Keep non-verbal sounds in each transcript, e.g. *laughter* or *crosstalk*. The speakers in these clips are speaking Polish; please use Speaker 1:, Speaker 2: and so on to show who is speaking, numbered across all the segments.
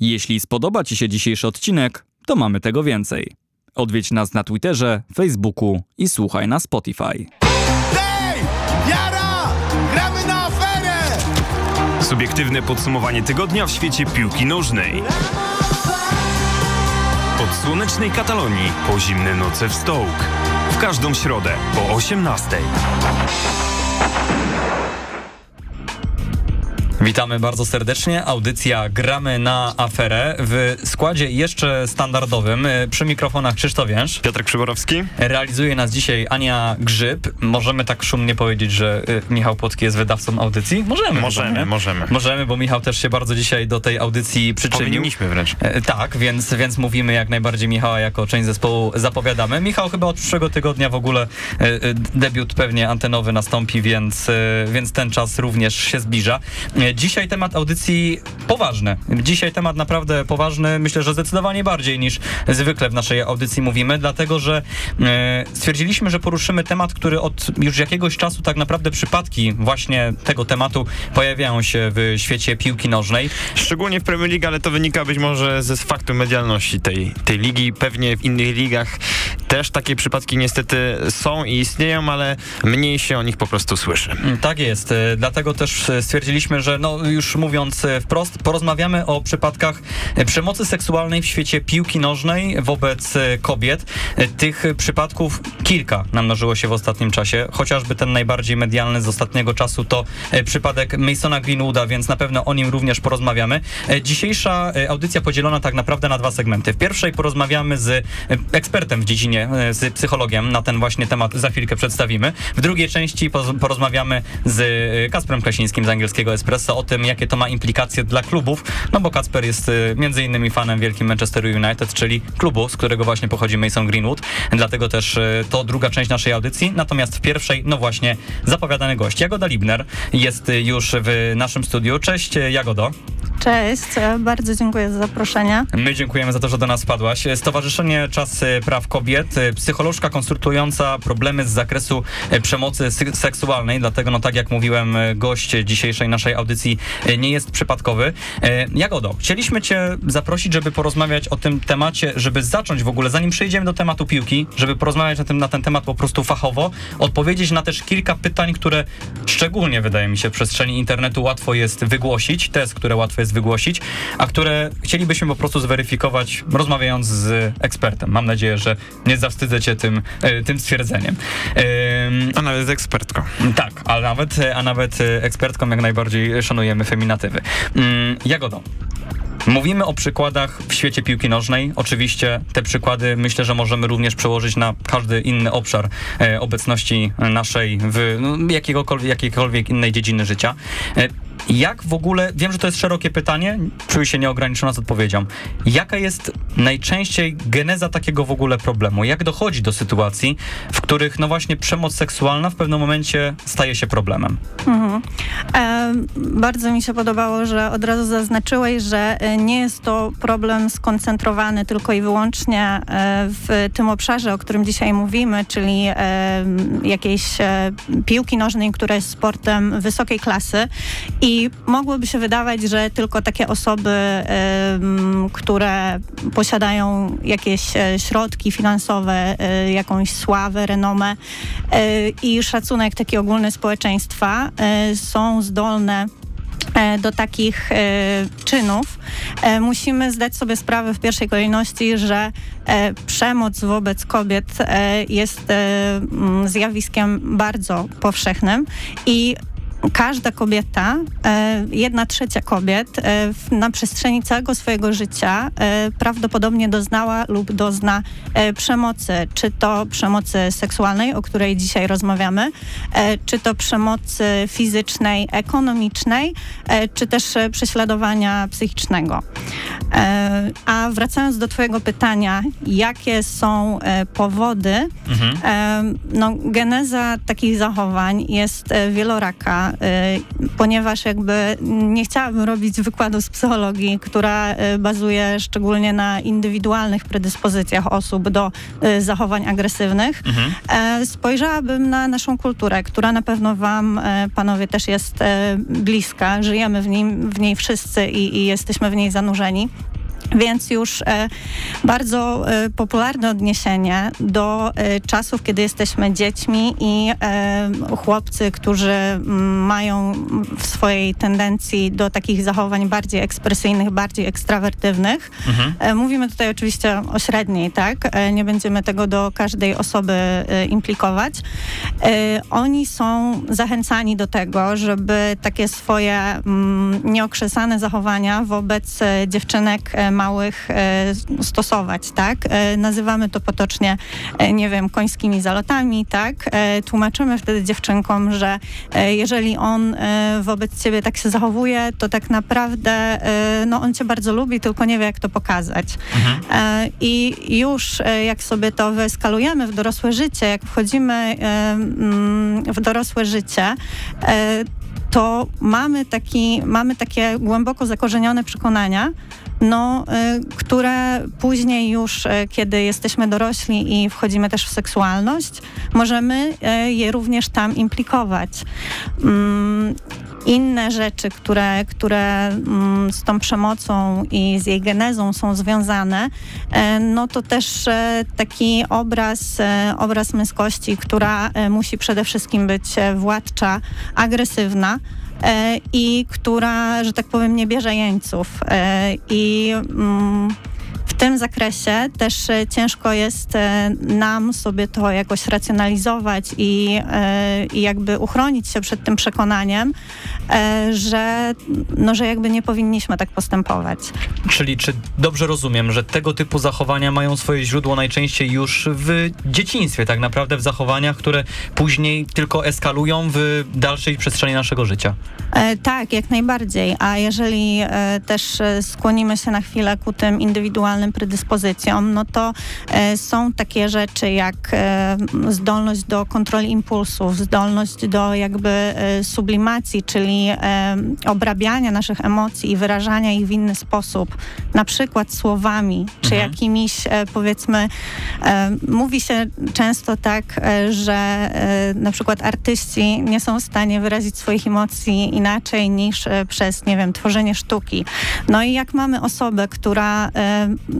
Speaker 1: Jeśli spodoba Ci się dzisiejszy odcinek, to mamy tego więcej. Odwiedź nas na Twitterze, Facebooku i słuchaj na Spotify.
Speaker 2: Hej! Jara! Gramy na aferę!
Speaker 3: Subiektywne podsumowanie tygodnia w świecie piłki nożnej. Od słonecznej Katalonii po zimne noce w Stołk. W każdą środę po 18.
Speaker 1: Witamy bardzo serdecznie. Audycja Gramy na aferę w składzie jeszcze standardowym. Przy mikrofonach Krzysztof Więż.
Speaker 3: Piotr Przyborowski.
Speaker 1: Realizuje nas dzisiaj Ania Grzyb. Możemy tak szumnie powiedzieć, że y, Michał Płotki jest wydawcą audycji? Możemy.
Speaker 3: Możemy,
Speaker 1: nie?
Speaker 3: możemy.
Speaker 1: Możemy, bo Michał też się bardzo dzisiaj do tej audycji przyczynił.
Speaker 3: Powinniśmy wręcz.
Speaker 1: E, Tak, więc, więc mówimy jak najbardziej Michała jako część zespołu zapowiadamy. Michał chyba od przyszłego tygodnia w ogóle e, e, debiut pewnie antenowy nastąpi, więc, więc ten czas również się zbliża. Dzisiaj temat audycji poważny. Dzisiaj temat naprawdę poważny, myślę, że zdecydowanie bardziej niż zwykle w naszej audycji mówimy, dlatego że e, stwierdziliśmy, że poruszymy temat, który od już jakiegoś czasu tak naprawdę przypadki właśnie tego tematu pojawiają się w świecie piłki nożnej.
Speaker 3: Szczególnie w Premier League, ale to wynika być może ze faktu medialności tej, tej ligi. Pewnie w innych ligach też takie przypadki niestety są i istnieją, ale mniej się o nich po prostu słyszy.
Speaker 1: Tak jest, e, dlatego też e, stwierdziliśmy, że no już mówiąc e, wprost, porozmawiamy o przypadkach e, przemocy seksualnej w świecie piłki nożnej wobec e, kobiet. Tych przypadków kilka namnożyło się w ostatnim czasie, chociażby ten najbardziej medialny z ostatniego czasu to przypadek Masona Greenwooda, więc na pewno o nim również porozmawiamy. Dzisiejsza audycja podzielona tak naprawdę na dwa segmenty. W pierwszej porozmawiamy z ekspertem w dziedzinie, z psychologiem, na ten właśnie temat za chwilkę przedstawimy. W drugiej części porozmawiamy z Kasprem Klasińskim z angielskiego Espresso o tym, jakie to ma implikacje dla klubów, no bo Kacper jest e, między innymi fanem wielkim Manchesteru United, czyli klubu, z którego właśnie pochodzi Mason Greenwood, dlatego też e, to druga część naszej audycji, natomiast w pierwszej, no właśnie, zapowiadany gość. Jagoda Libner jest e, już w naszym studiu. Cześć Jagodo.
Speaker 4: Cześć, e, bardzo dziękuję za zaproszenie.
Speaker 1: My dziękujemy za to, że do nas wpadłaś. Stowarzyszenie Czas Praw Kobiet, e, psycholożka konsultująca problemy z zakresu e, przemocy seksualnej, dlatego no tak jak mówiłem, gość dzisiejszej naszej audycji nie jest przypadkowy. Jagodo, chcieliśmy cię zaprosić, żeby porozmawiać o tym temacie, żeby zacząć w ogóle, zanim przejdziemy do tematu piłki, żeby porozmawiać na, na ten temat po prostu fachowo, odpowiedzieć na też kilka pytań, które szczególnie wydaje mi się w przestrzeni internetu łatwo jest wygłosić, test, które łatwo jest wygłosić, a które chcielibyśmy po prostu zweryfikować, rozmawiając z ekspertem. Mam nadzieję, że nie zawstydzę cię tym, e, tym stwierdzeniem.
Speaker 3: A nawet z ekspertką.
Speaker 1: tak, a nawet, a nawet e, ekspertką jak najbardziej szanujemy feminatywy. Mm, Jagodo. Mówimy o przykładach w świecie piłki nożnej. Oczywiście te przykłady myślę, że możemy również przełożyć na każdy inny obszar e, obecności naszej w no, jakiegokolwiek, jakiejkolwiek innej dziedziny życia. E, jak w ogóle, wiem, że to jest szerokie pytanie, czuję się nieograniczona z odpowiedzią. Jaka jest najczęściej geneza takiego w ogóle problemu? Jak dochodzi do sytuacji, w których no właśnie przemoc seksualna w pewnym momencie staje się problemem?
Speaker 4: Mhm. E, bardzo mi się podobało, że od razu zaznaczyłeś, że e, nie jest to problem skoncentrowany tylko i wyłącznie e, w tym obszarze, o którym dzisiaj mówimy, czyli jakiejś e, piłki nożnej, która jest sportem wysokiej klasy i mogłoby się wydawać, że tylko takie osoby, które jakieś e, środki finansowe, e, jakąś sławę, renomę e, i szacunek taki ogólny społeczeństwa są zdolne do takich czynów, musimy zdać sobie sprawę w pierwszej kolejności, że przemoc wobec kobiet jest zjawiskiem bardzo powszechnym i każda kobieta, e, jedna trzecia kobiet e, na przestrzeni całego swojego życia e, prawdopodobnie doznała lub dozna przemocy. Czy to przemocy seksualnej, o której dzisiaj rozmawiamy, czy to przemocy fizycznej, ekonomicznej, czy też prześladowania psychicznego. A wracając do Twojego pytania, jakie są powody,
Speaker 1: Mhm.
Speaker 4: No, geneza takich zachowań jest wieloraka. E, ponieważ jakby nie chciałabym robić wykładu z psychologii, która y, bazuje szczególnie na indywidualnych predyspozycjach osób do y, zachowań agresywnych.
Speaker 1: Mhm.
Speaker 4: E, Spojrzałabym na naszą kulturę, która na pewno wam, e, panowie, też jest e, bliska. Żyjemy w, nim, w niej wszyscy i, i jesteśmy w niej zanurzeni. Więc już e, bardzo e, popularne odniesienie do e, czasów, kiedy jesteśmy dziećmi i chłopcy, którzy mają w swojej tendencji do takich zachowań bardziej ekspresyjnych, bardziej ekstrawertywnych.
Speaker 1: Mhm.
Speaker 4: Mówimy tutaj oczywiście o średniej, tak? Nie będziemy tego do każdej osoby implikować. Oni są zachęcani do tego, żeby takie swoje nieokrzesane zachowania wobec dziewczynek małych e, stosować, tak? E, Nazywamy to potocznie, e, nie wiem, końskimi zalotami, tak? Tłumaczymy wtedy dziewczynkom, że jeżeli on wobec ciebie tak się zachowuje, to tak naprawdę no, on cię bardzo lubi, tylko nie wie, jak to pokazać.
Speaker 1: Mhm.
Speaker 4: I już jak sobie to wyeskalujemy w dorosłe życie, jak wchodzimy mm, w dorosłe życie, to mamy, taki, mamy takie głęboko zakorzenione przekonania, no, e, które później już, e, kiedy jesteśmy dorośli i wchodzimy też w seksualność, możemy e, je również tam implikować. Mm, Inne rzeczy, które, które mm, z tą przemocą i z jej genezą są związane, no to też taki obraz, obraz męskości, która musi przede wszystkim być władcza, agresywna i która, że tak powiem, nie bierze jeńców. E, I mm, w tym zakresie też e, ciężko jest e, nam sobie to jakoś racjonalizować i, e, i jakby uchronić się przed tym przekonaniem, że, no, że jakby nie powinniśmy tak postępować.
Speaker 1: Czyli czy dobrze rozumiem, że tego typu zachowania mają swoje źródło najczęściej już w dzieciństwie, tak naprawdę w zachowaniach, które później tylko eskalują w dalszej przestrzeni naszego życia?
Speaker 4: Tak, jak najbardziej. A jeżeli też skłonimy się na chwilę ku tym indywidualnym predyspozycjom, no to e, są takie rzeczy jak e, zdolność do kontroli impulsów, zdolność do jakby e, sublimacji, czyli obrabiania naszych emocji i wyrażania ich w inny sposób, na przykład słowami, czy
Speaker 1: Mhm.
Speaker 4: jakimiś powiedzmy, mówi się często tak, że na przykład artyści nie są w stanie wyrazić swoich emocji inaczej niż przez, nie wiem, tworzenie sztuki. No i jak mamy osobę, która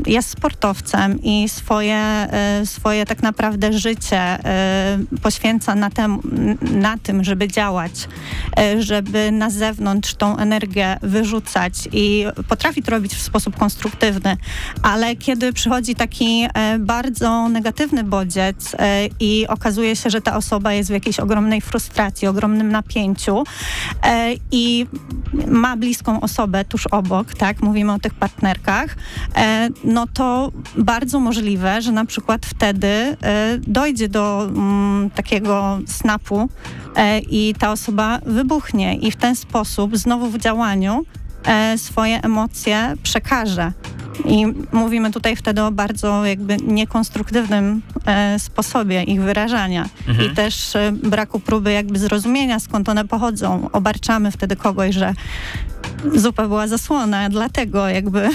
Speaker 4: jest sportowcem i swoje, e, swoje tak naprawdę życie e, poświęca na, tem, na tym, żeby działać, e, żeby na zewnątrz tą energię wyrzucać i potrafi to robić w sposób konstruktywny, ale kiedy przychodzi taki bardzo negatywny bodziec i okazuje się, że ta osoba jest w jakiejś ogromnej frustracji, ogromnym napięciu i ma bliską osobę tuż obok, tak, mówimy o tych partnerkach, no to bardzo możliwe, że na przykład wtedy e, dojdzie do mm, takiego snapu e, i ta osoba wybuchnie i w ten sposób znowu w działaniu e, swoje emocje przekaże. I mówimy tutaj wtedy o bardzo jakby niekonstruktywnym e, sposobie ich wyrażania
Speaker 1: Mhm.
Speaker 4: i też e, braku próby jakby zrozumienia, skąd one pochodzą. Obarczamy wtedy kogoś, że zupa była zasłona, dlatego jakby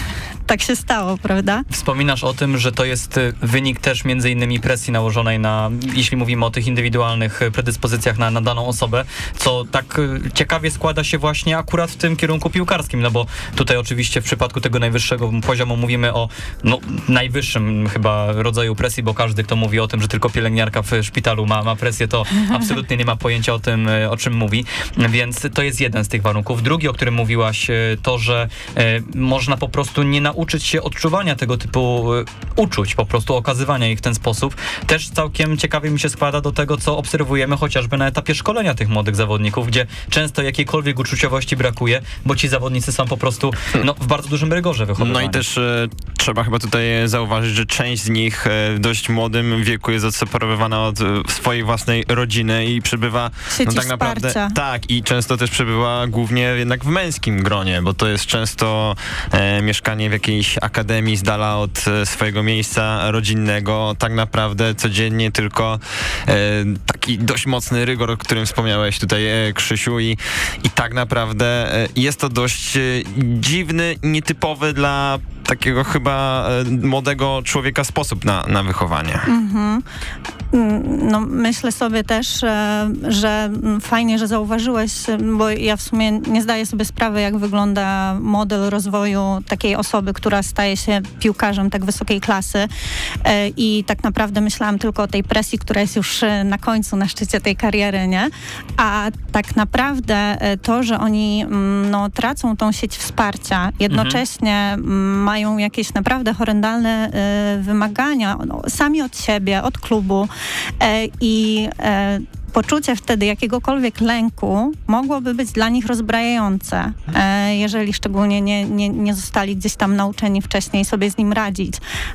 Speaker 4: tak się stało, prawda?
Speaker 1: Wspominasz o tym, że to jest y, wynik też między innymi presji nałożonej na, jeśli mówimy o tych indywidualnych y, predyspozycjach na, na daną osobę, co tak y, ciekawie składa się właśnie akurat w tym kierunku piłkarskim, no bo tutaj oczywiście w przypadku tego najwyższego poziomu mówimy o no, najwyższym chyba rodzaju presji, bo każdy, kto mówi o tym, że tylko pielęgniarka w szpitalu ma, ma presję, to *laughs* absolutnie nie ma pojęcia o tym, o czym mówi, więc to jest jeden z tych warunków. Drugi, o którym mówiłaś, to, że można po prostu nie nauczyć się odczuwania tego typu y, uczuć, po prostu okazywania ich w ten sposób. Też całkiem ciekawie mi się składa do tego, co obserwujemy chociażby na etapie szkolenia tych młodych zawodników, gdzie często jakiejkolwiek uczuciowości brakuje, bo ci zawodnicy są po prostu no, w bardzo dużym rygorze wychowywani.
Speaker 3: No i też e, trzeba chyba tutaj zauważyć, że część z nich w dość młodym wieku jest odseparowana od swojej własnej rodziny i przebywa
Speaker 4: Sieci
Speaker 3: no tak naprawdę
Speaker 4: wsparcia.
Speaker 3: tak i często też przebywa głównie jednak w męskim gronie, bo to jest często e, mieszkanie w jakiejś akademii z dala od e, swojego miejsca rodzinnego, tak naprawdę codziennie tylko e, taki dość mocny rygor, o którym wspomniałeś tutaj e, Krzysiu. I, i tak naprawdę jest to dość dziwny, nietypowy dla takiego chyba e, młodego człowieka sposób na, na wychowanie.
Speaker 4: Mhm. Mm, No, myślę sobie też, e, że fajnie, że zauważyłeś, bo ja w sumie nie zdaję sobie sprawy, jak wygląda model rozwoju takiej osoby, która staje się piłkarzem tak wysokiej klasy. E, I tak naprawdę myślałam tylko o tej presji, która jest już na końcu, na szczycie tej kariery, nie? A tak naprawdę to, że oni mm, no, tracą tą sieć wsparcia, jednocześnie mm, mają jakieś naprawdę horrendalne e, wymagania no, sami od siebie, od klubu e, i e, poczucie wtedy jakiegokolwiek lęku mogłoby być dla nich rozbrajające, e, jeżeli szczególnie nie, nie, nie zostali gdzieś tam nauczeni wcześniej sobie z nim radzić.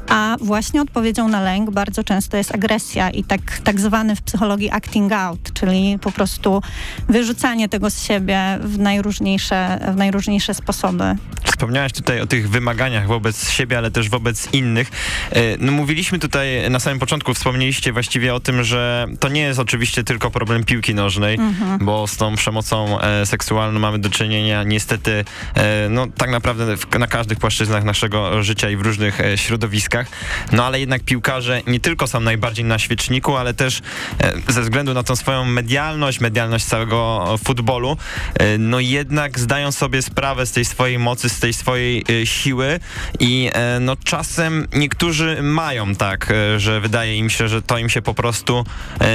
Speaker 4: A właśnie odpowiedzią na lęk bardzo często jest agresja i tak, tak zwany w psychologii acting out, czyli po prostu wyrzucanie tego z siebie w najróżniejsze, w najróżniejsze sposoby.
Speaker 3: Wspomniałeś tutaj o tych wymaganiach wobec siebie, ale też wobec innych. E, No mówiliśmy tutaj na samym początku, wspomnieliście właściwie o tym, że to nie jest oczywiście tylko problem piłki nożnej, bo z tą przemocą e, seksualną mamy do czynienia niestety e, no tak naprawdę w, na każdych płaszczyznach naszego życia i w różnych e, środowiskach. No ale jednak piłkarze nie tylko są najbardziej na świeczniku, ale też e, ze względu na tą swoją medialność, medialność całego futbolu, e, no jednak zdają sobie sprawę z tej swojej mocy, z tej swojej e, siły i no czasem niektórzy mają tak, że wydaje im się, że to im się po prostu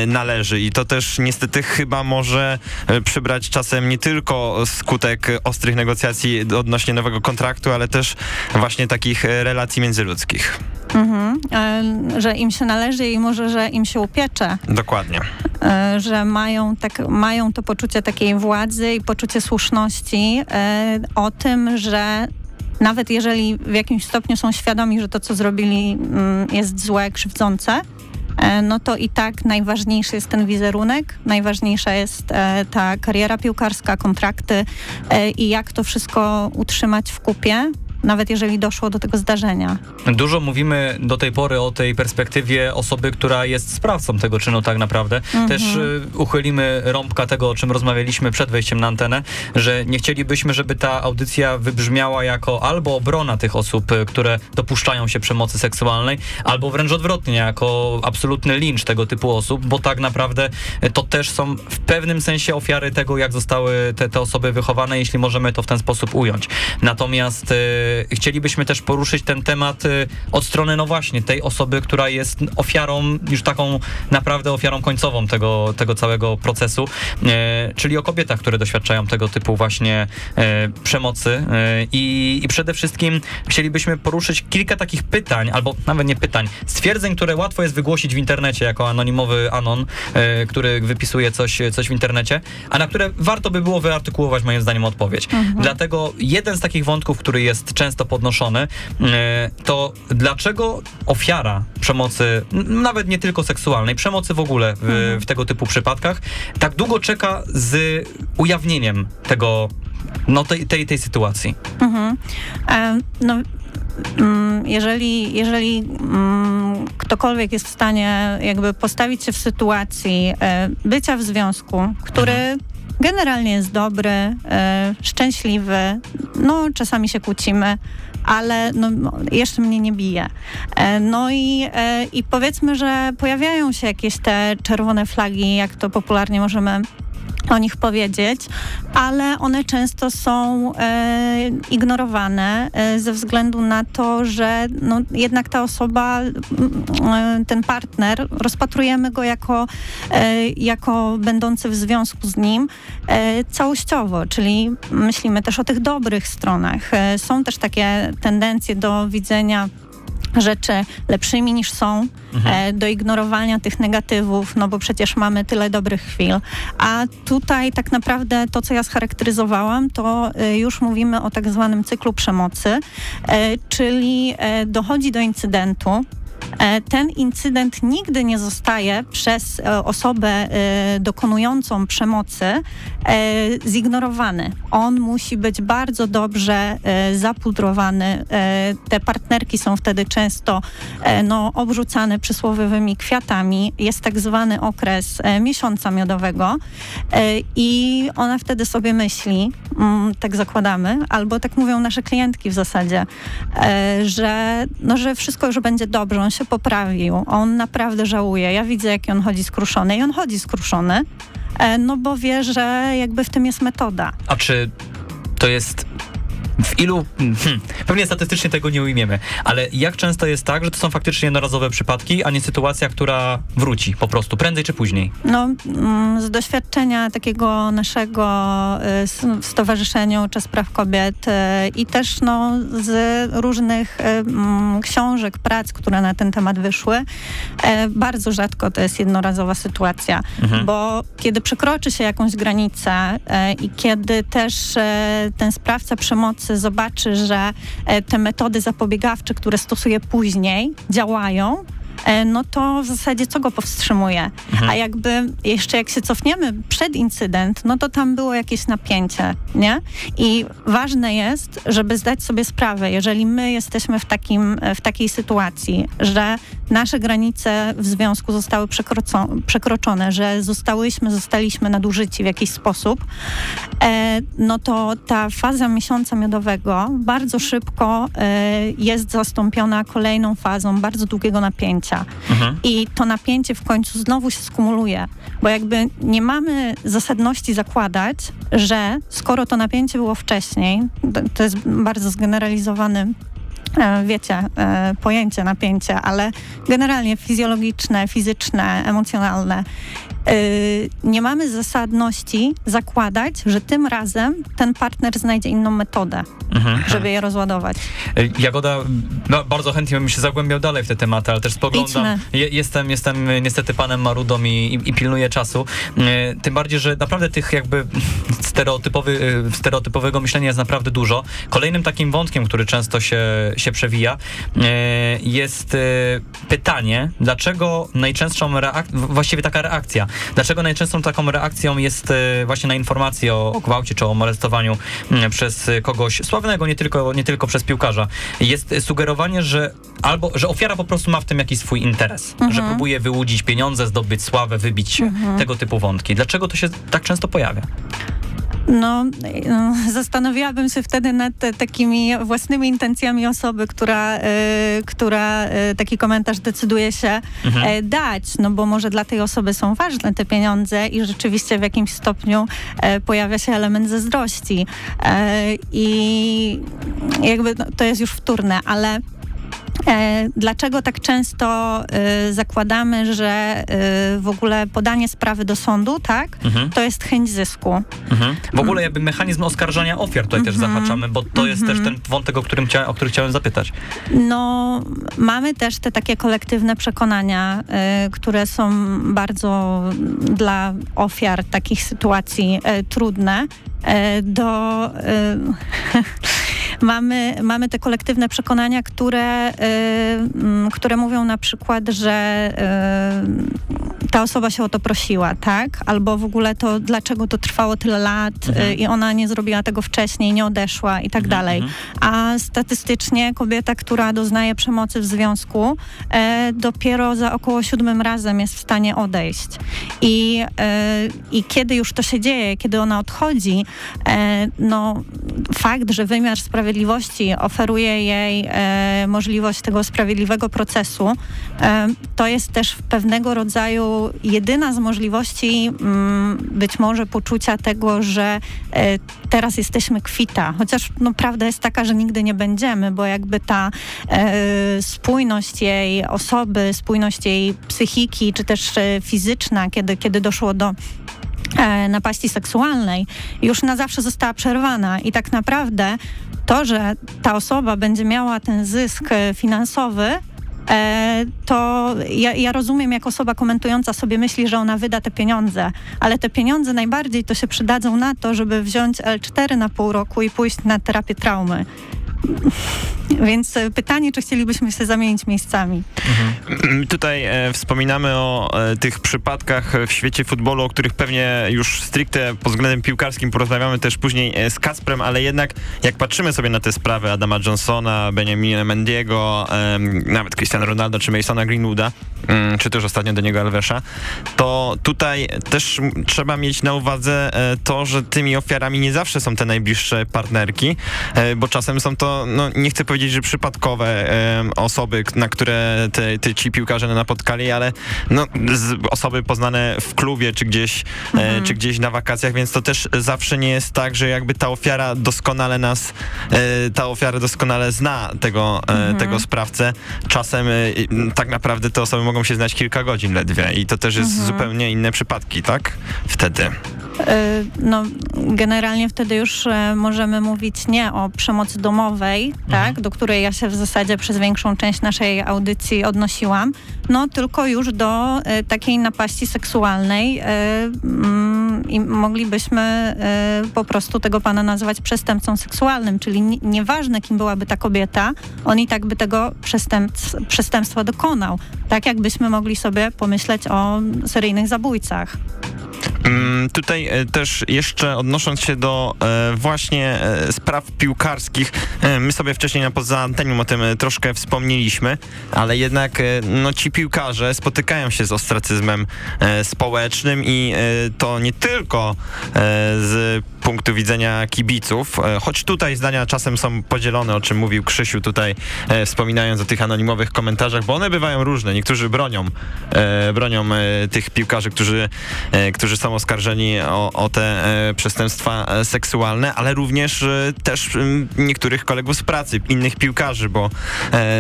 Speaker 3: należy i to też niestety chyba może e, przybrać czasem nie tylko skutek ostrych negocjacji odnośnie nowego kontraktu, ale też właśnie takich e, relacji międzyludzkich.
Speaker 4: Mhm. E, Że im się należy i może, że im się upiecze.
Speaker 3: Dokładnie.
Speaker 4: że mają, tak, mają to poczucie takiej władzy i poczucie słuszności o tym, że nawet jeżeli w jakimś stopniu są świadomi, że to, co zrobili mm, jest złe, krzywdzące, no to i tak najważniejszy jest ten wizerunek, najważniejsza jest e, ta kariera piłkarska, kontrakty e, i jak to wszystko utrzymać w kupie, nawet jeżeli doszło do tego zdarzenia.
Speaker 1: Dużo mówimy do tej pory o tej perspektywie osoby, która jest sprawcą tego czynu tak naprawdę. Też y, uchylimy rąbka tego, o czym rozmawialiśmy przed wejściem na antenę, że nie chcielibyśmy, żeby ta audycja wybrzmiała jako albo obrona tych osób, y, które dopuszczają się przemocy seksualnej, albo wręcz odwrotnie, jako absolutny lincz tego typu osób, bo tak naprawdę y, to też są w pewnym sensie ofiary tego, jak zostały te, te osoby wychowane, jeśli możemy to w ten sposób ująć. Natomiast y, chcielibyśmy też poruszyć ten temat y, od strony, no właśnie, tej osoby, która jest ofiarą, już taką naprawdę ofiarą końcową tego, tego całego procesu, e, czyli o kobietach, które doświadczają tego typu właśnie przemocy. I, i przede wszystkim chcielibyśmy poruszyć kilka takich pytań, albo nawet nie pytań, stwierdzeń, które łatwo jest wygłosić w internecie jako anonimowy anon, który wypisuje coś, coś w internecie, a na które warto by było wyartykułować moim zdaniem odpowiedź. Dlatego jeden z takich wątków, który jest często podnoszony, e, to dlaczego ofiara przemocy, nawet nie tylko seksualnej, przemocy w ogóle w, w tego typu przypadkach, tak długo czeka z ujawnieniem tego, no tej, tej, tej sytuacji.
Speaker 4: Mhm. E, no, mm, jeżeli, jeżeli mm, ktokolwiek jest w stanie jakby postawić się w sytuacji e, bycia w związku, który generalnie jest dobry, e, szczęśliwy, no czasami się kłócimy, ale no, no, jeszcze mnie nie bije. E, no i, e, i powiedzmy, że pojawiają się jakieś te czerwone flagi, jak to popularnie możemy o nich powiedzieć, ale one często są e, ignorowane e, ze względu na to, że no, jednak ta osoba, e, ten partner, rozpatrujemy go jako, e, jako będący w związku z nim e, całościowo, czyli myślimy też o tych dobrych stronach. E, są też takie tendencje do widzenia rzeczy lepszymi niż są, e, do ignorowania tych negatywów, no bo przecież mamy tyle dobrych chwil. A tutaj tak naprawdę to, co ja scharakteryzowałam, to e, już mówimy o tak zwanym cyklu przemocy, e, czyli dochodzi do incydentu, ten incydent nigdy nie zostaje przez e, osobę e, dokonującą przemocy zignorowany. On musi być bardzo dobrze zapudrowany. Te partnerki są wtedy często no, obrzucane przysłowiowymi kwiatami. Jest tak zwany okres miesiąca miodowego i ona wtedy sobie myśli, mm, tak zakładamy, albo tak mówią nasze klientki w zasadzie, że, no, że wszystko już będzie dobrze, się poprawił, on naprawdę żałuje. Ja widzę, jak on chodzi skruszony i on chodzi skruszony, e, no bo wie, że jakby w tym jest metoda.
Speaker 1: A czy to jest w ilu, hmm, pewnie statystycznie tego nie ujmiemy, ale jak często jest tak, że to są faktycznie jednorazowe przypadki, a nie sytuacja, która wróci po prostu, prędzej czy później?
Speaker 4: No, mm, z doświadczenia takiego naszego y, w Stowarzyszeniu Czas Praw Kobiet y, i też no, z różnych y, mm, książek, prac, które na ten temat wyszły, bardzo rzadko to jest jednorazowa sytuacja, mhm. bo kiedy przekroczy się jakąś granicę i kiedy też ten sprawca przemocy zobaczy, że e, te metody zapobiegawcze, które stosuje później, działają, no to w zasadzie co go powstrzymuje? Mhm. A jakby jeszcze jak się cofniemy przed incydent, no to tam było jakieś napięcie, nie? I ważne jest, żeby zdać sobie sprawę, jeżeli my jesteśmy w, takim, w takiej sytuacji, że nasze granice w związku zostały przekroczone, że zostałyśmy, zostaliśmy nadużyci w jakiś sposób, e, no to ta faza miesiąca miodowego bardzo szybko e, jest zastąpiona kolejną fazą bardzo długiego napięcia. Mhm. I to napięcie w końcu znowu się skumuluje, bo jakby nie mamy zasadności zakładać, że skoro to napięcie było wcześniej, to jest bardzo zgeneralizowany e, wiecie, e, pojęcie napięcia, ale generalnie fizjologiczne, fizyczne, emocjonalne. Y, nie mamy zasadności zakładać, że tym razem ten partner znajdzie inną metodę, mhm. żeby je rozładować.
Speaker 1: Y, Jagoda, no, bardzo chętnie bym się zagłębiał dalej w te tematy, ale też spoglądam. Je, jestem, jestem niestety panem Marudą i, i, i pilnuję czasu. Y, tym bardziej, że naprawdę tych jakby stereotypowy, stereotypowego myślenia jest naprawdę dużo. Kolejnym takim wątkiem, który często się, się przewija, jest pytanie, dlaczego najczęstszą reakcją, właściwie taka reakcja, Dlaczego najczęstszą taką reakcją jest e, właśnie na informacje o gwałcie czy o molestowaniu mm, przez kogoś sławnego, nie tylko, nie tylko przez piłkarza, jest sugerowanie, że albo, że ofiara po prostu ma w tym jakiś swój interes, mhm. że próbuje wyłudzić pieniądze, zdobyć sławę, wybić się, mhm. tego typu wątki. Dlaczego to się tak często pojawia?
Speaker 4: No, no, zastanawiałabym się wtedy nad takimi własnymi intencjami osoby, która, y, która y, taki komentarz decyduje się mhm. y, dać, no bo może dla tej osoby są ważne te pieniądze i rzeczywiście w jakimś stopniu pojawia się element zazdrości. I jakby no, to jest już wtórne, ale dlaczego tak często e, zakładamy, że e, w ogóle podanie sprawy do sądu, tak, mhm. to jest chęć zysku?
Speaker 1: Mhm. W ogóle jakby mechanizm oskarżania ofiar tutaj mhm. też zahaczamy, bo to jest też mhm. ten wątek, o którym, o który chciałem zapytać.
Speaker 4: No, mamy też te takie kolektywne przekonania, które są bardzo dla ofiar takich sytuacji trudne do *laughs* mamy, mamy te kolektywne przekonania, które, y, które mówią na przykład, że y, ta osoba się o to prosiła, tak? Albo w ogóle to, dlaczego to trwało tyle lat mhm. Y, i ona nie zrobiła tego wcześniej, nie odeszła i tak mhm, dalej. Mhm. A statystycznie kobieta, która doznaje przemocy w związku, e, dopiero za około siódmym razem jest w stanie odejść. I, e, I kiedy już to się dzieje, kiedy ona odchodzi, e, no fakt, że wymiar sprawiedliwości Sprawiedliwości oferuje jej e, możliwość tego sprawiedliwego procesu, e, to jest też pewnego rodzaju jedyna z możliwości mm, być może poczucia tego, że e, teraz jesteśmy kwita. Chociaż no, prawda jest taka, że nigdy nie będziemy, bo jakby ta e, spójność jej osoby, spójność jej psychiki, czy też e, fizyczna, kiedy, kiedy doszło do napaści seksualnej, już na zawsze została przerwana i tak naprawdę to, że ta osoba będzie miała ten zysk finansowy, to ja, ja, rozumiem, jak osoba komentująca sobie myśli, że ona wyda te pieniądze, ale te pieniądze najbardziej to się przydadzą na to, żeby wziąć L4 na pół roku i pójść na terapię traumy. Więc e, pytanie, czy chcielibyśmy się zamienić miejscami.
Speaker 3: Mhm. Tutaj e, wspominamy o e, tych przypadkach w świecie futbolu, o których pewnie już stricte pod względem piłkarskim porozmawiamy też później e, z Kasprem, ale jednak jak patrzymy sobie na te sprawy Adama Johnsona, Benjamina Mendiego, e, nawet Cristiano Ronaldo czy Masona Greenwooda, mm, czy też ostatnio do niego Alvesza, to tutaj też trzeba mieć na uwadze e, to, że tymi ofiarami nie zawsze są te najbliższe partnerki, bo czasem są to no, nie chcę powiedzieć, że przypadkowe osoby, na które te, te, ci piłkarze napotkali, ale no, osoby poznane w klubie, czy gdzieś, e, mhm. czy gdzieś na wakacjach, więc to też zawsze nie jest tak, że jakby ta ofiara doskonale nas, e, ta ofiara doskonale zna tego, e, mhm. tego sprawcę. Czasem tak naprawdę te osoby mogą się znać kilka godzin ledwie i to też jest mhm. zupełnie inne przypadki, tak? Wtedy.
Speaker 4: No, generalnie wtedy już możemy mówić nie o przemocy domowej, mhm. tak, do której ja się w zasadzie przez większą część naszej audycji odnosiłam, no tylko już do e, takiej napaści seksualnej e, mm, i moglibyśmy e, po prostu tego pana nazywać przestępcą seksualnym, czyli nieważne kim byłaby ta kobieta, on i tak by tego przestępstwa dokonał. Tak jakbyśmy mogli sobie pomyśleć o seryjnych zabójcach.
Speaker 3: Mm, tutaj też jeszcze odnosząc się do właśnie spraw piłkarskich, my sobie wcześniej poza antenium o tym troszkę wspomnieliśmy, ale jednak no, ci piłkarze spotykają się z ostracyzmem społecznym i to nie tylko z punktu widzenia kibiców, choć tutaj zdania czasem są podzielone, o czym mówił Krzysiu tutaj, wspominając o tych anonimowych komentarzach, bo one bywają różne. Niektórzy bronią, bronią tych piłkarzy, którzy, którzy są oskarżeni o, o te e, przestępstwa e, seksualne, ale również e, też niektórych kolegów z pracy, innych piłkarzy, bo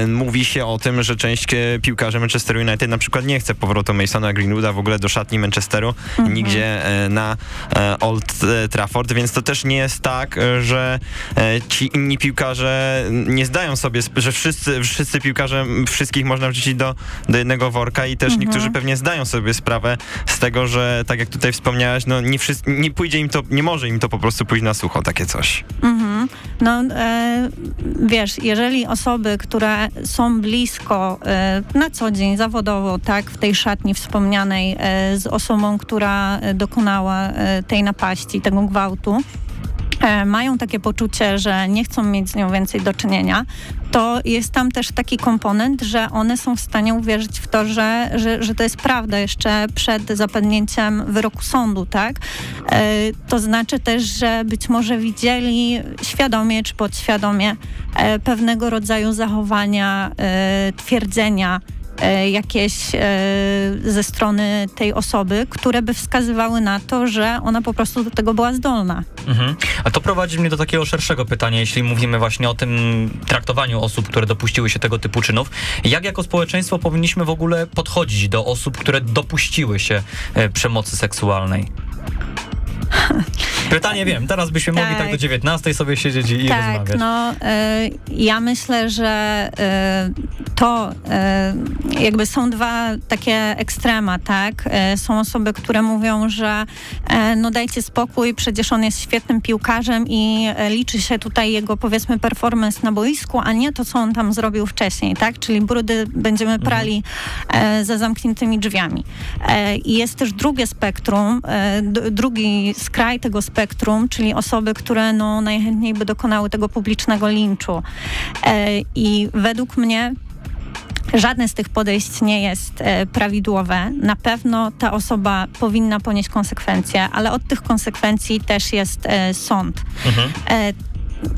Speaker 3: mówi się o tym, że część piłkarzy Manchester United na przykład nie chce powrotu Masona Greenwooda w ogóle do szatni Manchesteru, mhm. nigdzie na Old Trafford, więc to też nie jest tak, że ci inni piłkarze nie zdają sobie, że wszyscy, wszyscy piłkarze, wszystkich można wrzucić do, do jednego worka i też mhm. niektórzy pewnie zdają sobie sprawę z tego, że tak jak tutaj wspomniałaś, no nie, wszyscy, nie pójdzie im to, nie może im to po prostu pójść na sucho, takie coś. Mhm.
Speaker 4: No e, wiesz, jeżeli osoby, które są blisko e, na co dzień zawodowo, tak, w tej szatni wspomnianej e, z osobą, która dokonała e, tej napaści, tego gwałtu, mają takie poczucie, że nie chcą mieć z nią więcej do czynienia, to jest tam też taki komponent, że one są w stanie uwierzyć w to, że, że, że to jest prawda jeszcze przed zapadnięciem wyroku sądu, tak? E, to znaczy też, że być może widzieli świadomie czy podświadomie e, pewnego rodzaju zachowania, twierdzenia, E, jakieś e, ze strony tej osoby, które by wskazywały na to, że ona po prostu do tego była zdolna. Mhm.
Speaker 1: A to prowadzi mnie do takiego szerszego pytania, jeśli mówimy właśnie o tym traktowaniu osób, które dopuściły się tego typu czynów. Jak jako społeczeństwo powinniśmy w ogóle podchodzić do osób, które dopuściły się e, przemocy seksualnej? *laughs* Pytanie wiem, teraz byśmy tak. mogli tak do 19 sobie siedzieć i, tak, rozmawiać.
Speaker 4: No, y, ja myślę, że y, to y, jakby są dwa takie ekstrema, tak? są osoby, które mówią, że no dajcie spokój, przecież on jest świetnym piłkarzem i liczy się tutaj jego powiedzmy performance na boisku, a nie to, co on tam zrobił wcześniej, tak? Czyli brudy będziemy mhm. prali mhm. za zamkniętymi drzwiami. I jest też drugie spektrum, drugi skraj tego spektrum, czyli osoby, które no, najchętniej by dokonały tego publicznego linczu. E, I według mnie Żadne z tych podejść nie jest e, prawidłowe. Na pewno ta osoba powinna ponieść konsekwencje, ale od tych konsekwencji też jest e, sąd. Mhm. E,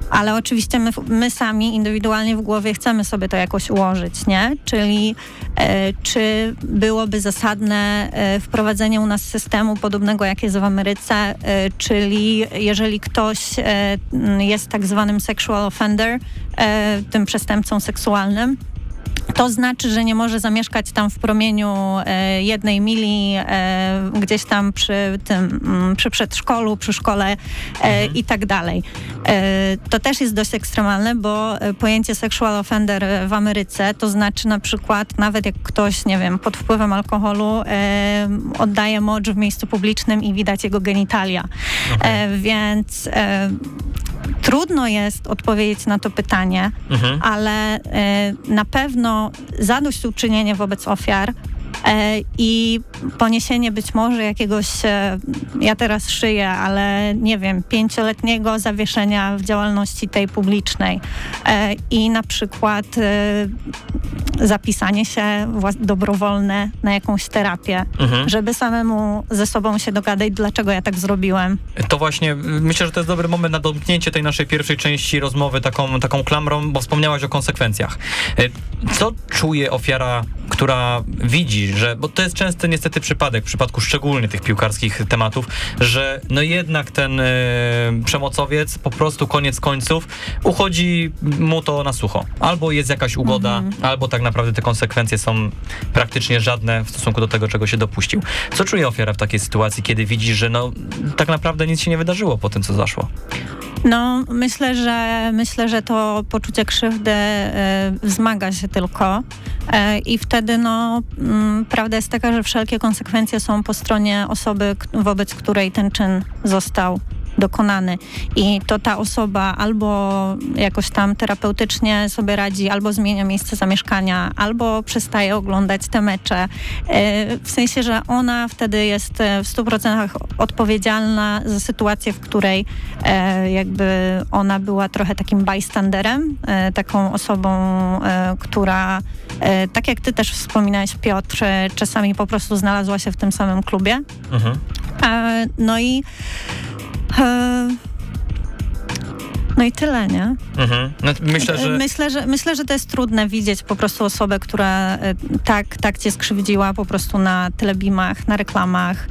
Speaker 4: ale oczywiście my, my, sami indywidualnie w głowie chcemy sobie to jakoś ułożyć, nie? Czyli e, czy byłoby zasadne e, wprowadzenie u nas systemu podobnego jak jest w Ameryce, e, czyli jeżeli ktoś e, jest tak zwanym sexual offender, e, tym przestępcą seksualnym, to znaczy, że nie może zamieszkać tam w promieniu e, jednej mili, e, gdzieś tam przy tym, mm, przy przedszkolu, przy szkole e,
Speaker 1: Mhm.
Speaker 4: i tak dalej. To też jest dość ekstremalne, bo pojęcie sexual offender w Ameryce to znaczy na przykład nawet jak ktoś, nie wiem, pod wpływem alkoholu oddaje mocz w miejscu publicznym i widać jego genitalia. E, więc trudno jest odpowiedzieć na to pytanie,
Speaker 1: Mhm.
Speaker 4: ale e, na pewno zadośćuczynienie wobec ofiar i poniesienie być może jakiegoś, e, ja teraz szyję, ale nie wiem, pięcioletniego zawieszenia w działalności tej publicznej e, i na przykład e, zapisanie się dobrowolne na jakąś terapię,
Speaker 1: Mhm.
Speaker 4: żeby samemu ze sobą się dogadać, dlaczego ja tak zrobiłem.
Speaker 1: To właśnie, myślę, że to jest dobry moment na domknięcie tej naszej pierwszej części rozmowy taką, taką klamrą, bo wspomniałaś o konsekwencjach. Co czuje ofiara, która widzi, że, bo to jest częsty niestety przypadek, w przypadku szczególnie tych piłkarskich tematów, że no jednak ten y, przemocowiec po prostu koniec końców uchodzi mu to na sucho. Albo jest jakaś ugoda, albo tak naprawdę te konsekwencje są praktycznie żadne w stosunku do tego, czego się dopuścił. Co czuje ofiara w takiej sytuacji, kiedy widzi, że no tak naprawdę nic się nie wydarzyło po tym, co zaszło?
Speaker 4: No, myślę, że myślę, że to poczucie krzywdy e, wzmaga się tylko e, i wtedy no, mm, prawda jest taka, że wszelkie konsekwencje są po stronie osoby, wobec której ten czyn został dokonany i to ta osoba albo jakoś tam terapeutycznie sobie radzi, albo zmienia miejsce zamieszkania, albo przestaje oglądać te mecze. E, W sensie, że ona wtedy jest e, w 100% odpowiedzialna za sytuację, w której e, jakby ona była trochę takim bystanderem, taką osobą, która tak jak ty też wspominałeś Piotr, czasami po prostu znalazła się w tym samym klubie.
Speaker 1: Mhm.
Speaker 4: No i e, no i tyle, nie?
Speaker 1: Mhm. No, myślę, że...
Speaker 4: Myślę, że myślę, że to jest trudne widzieć po prostu osobę, która e, tak, tak cię skrzywdziła po prostu na telebimach, na reklamach,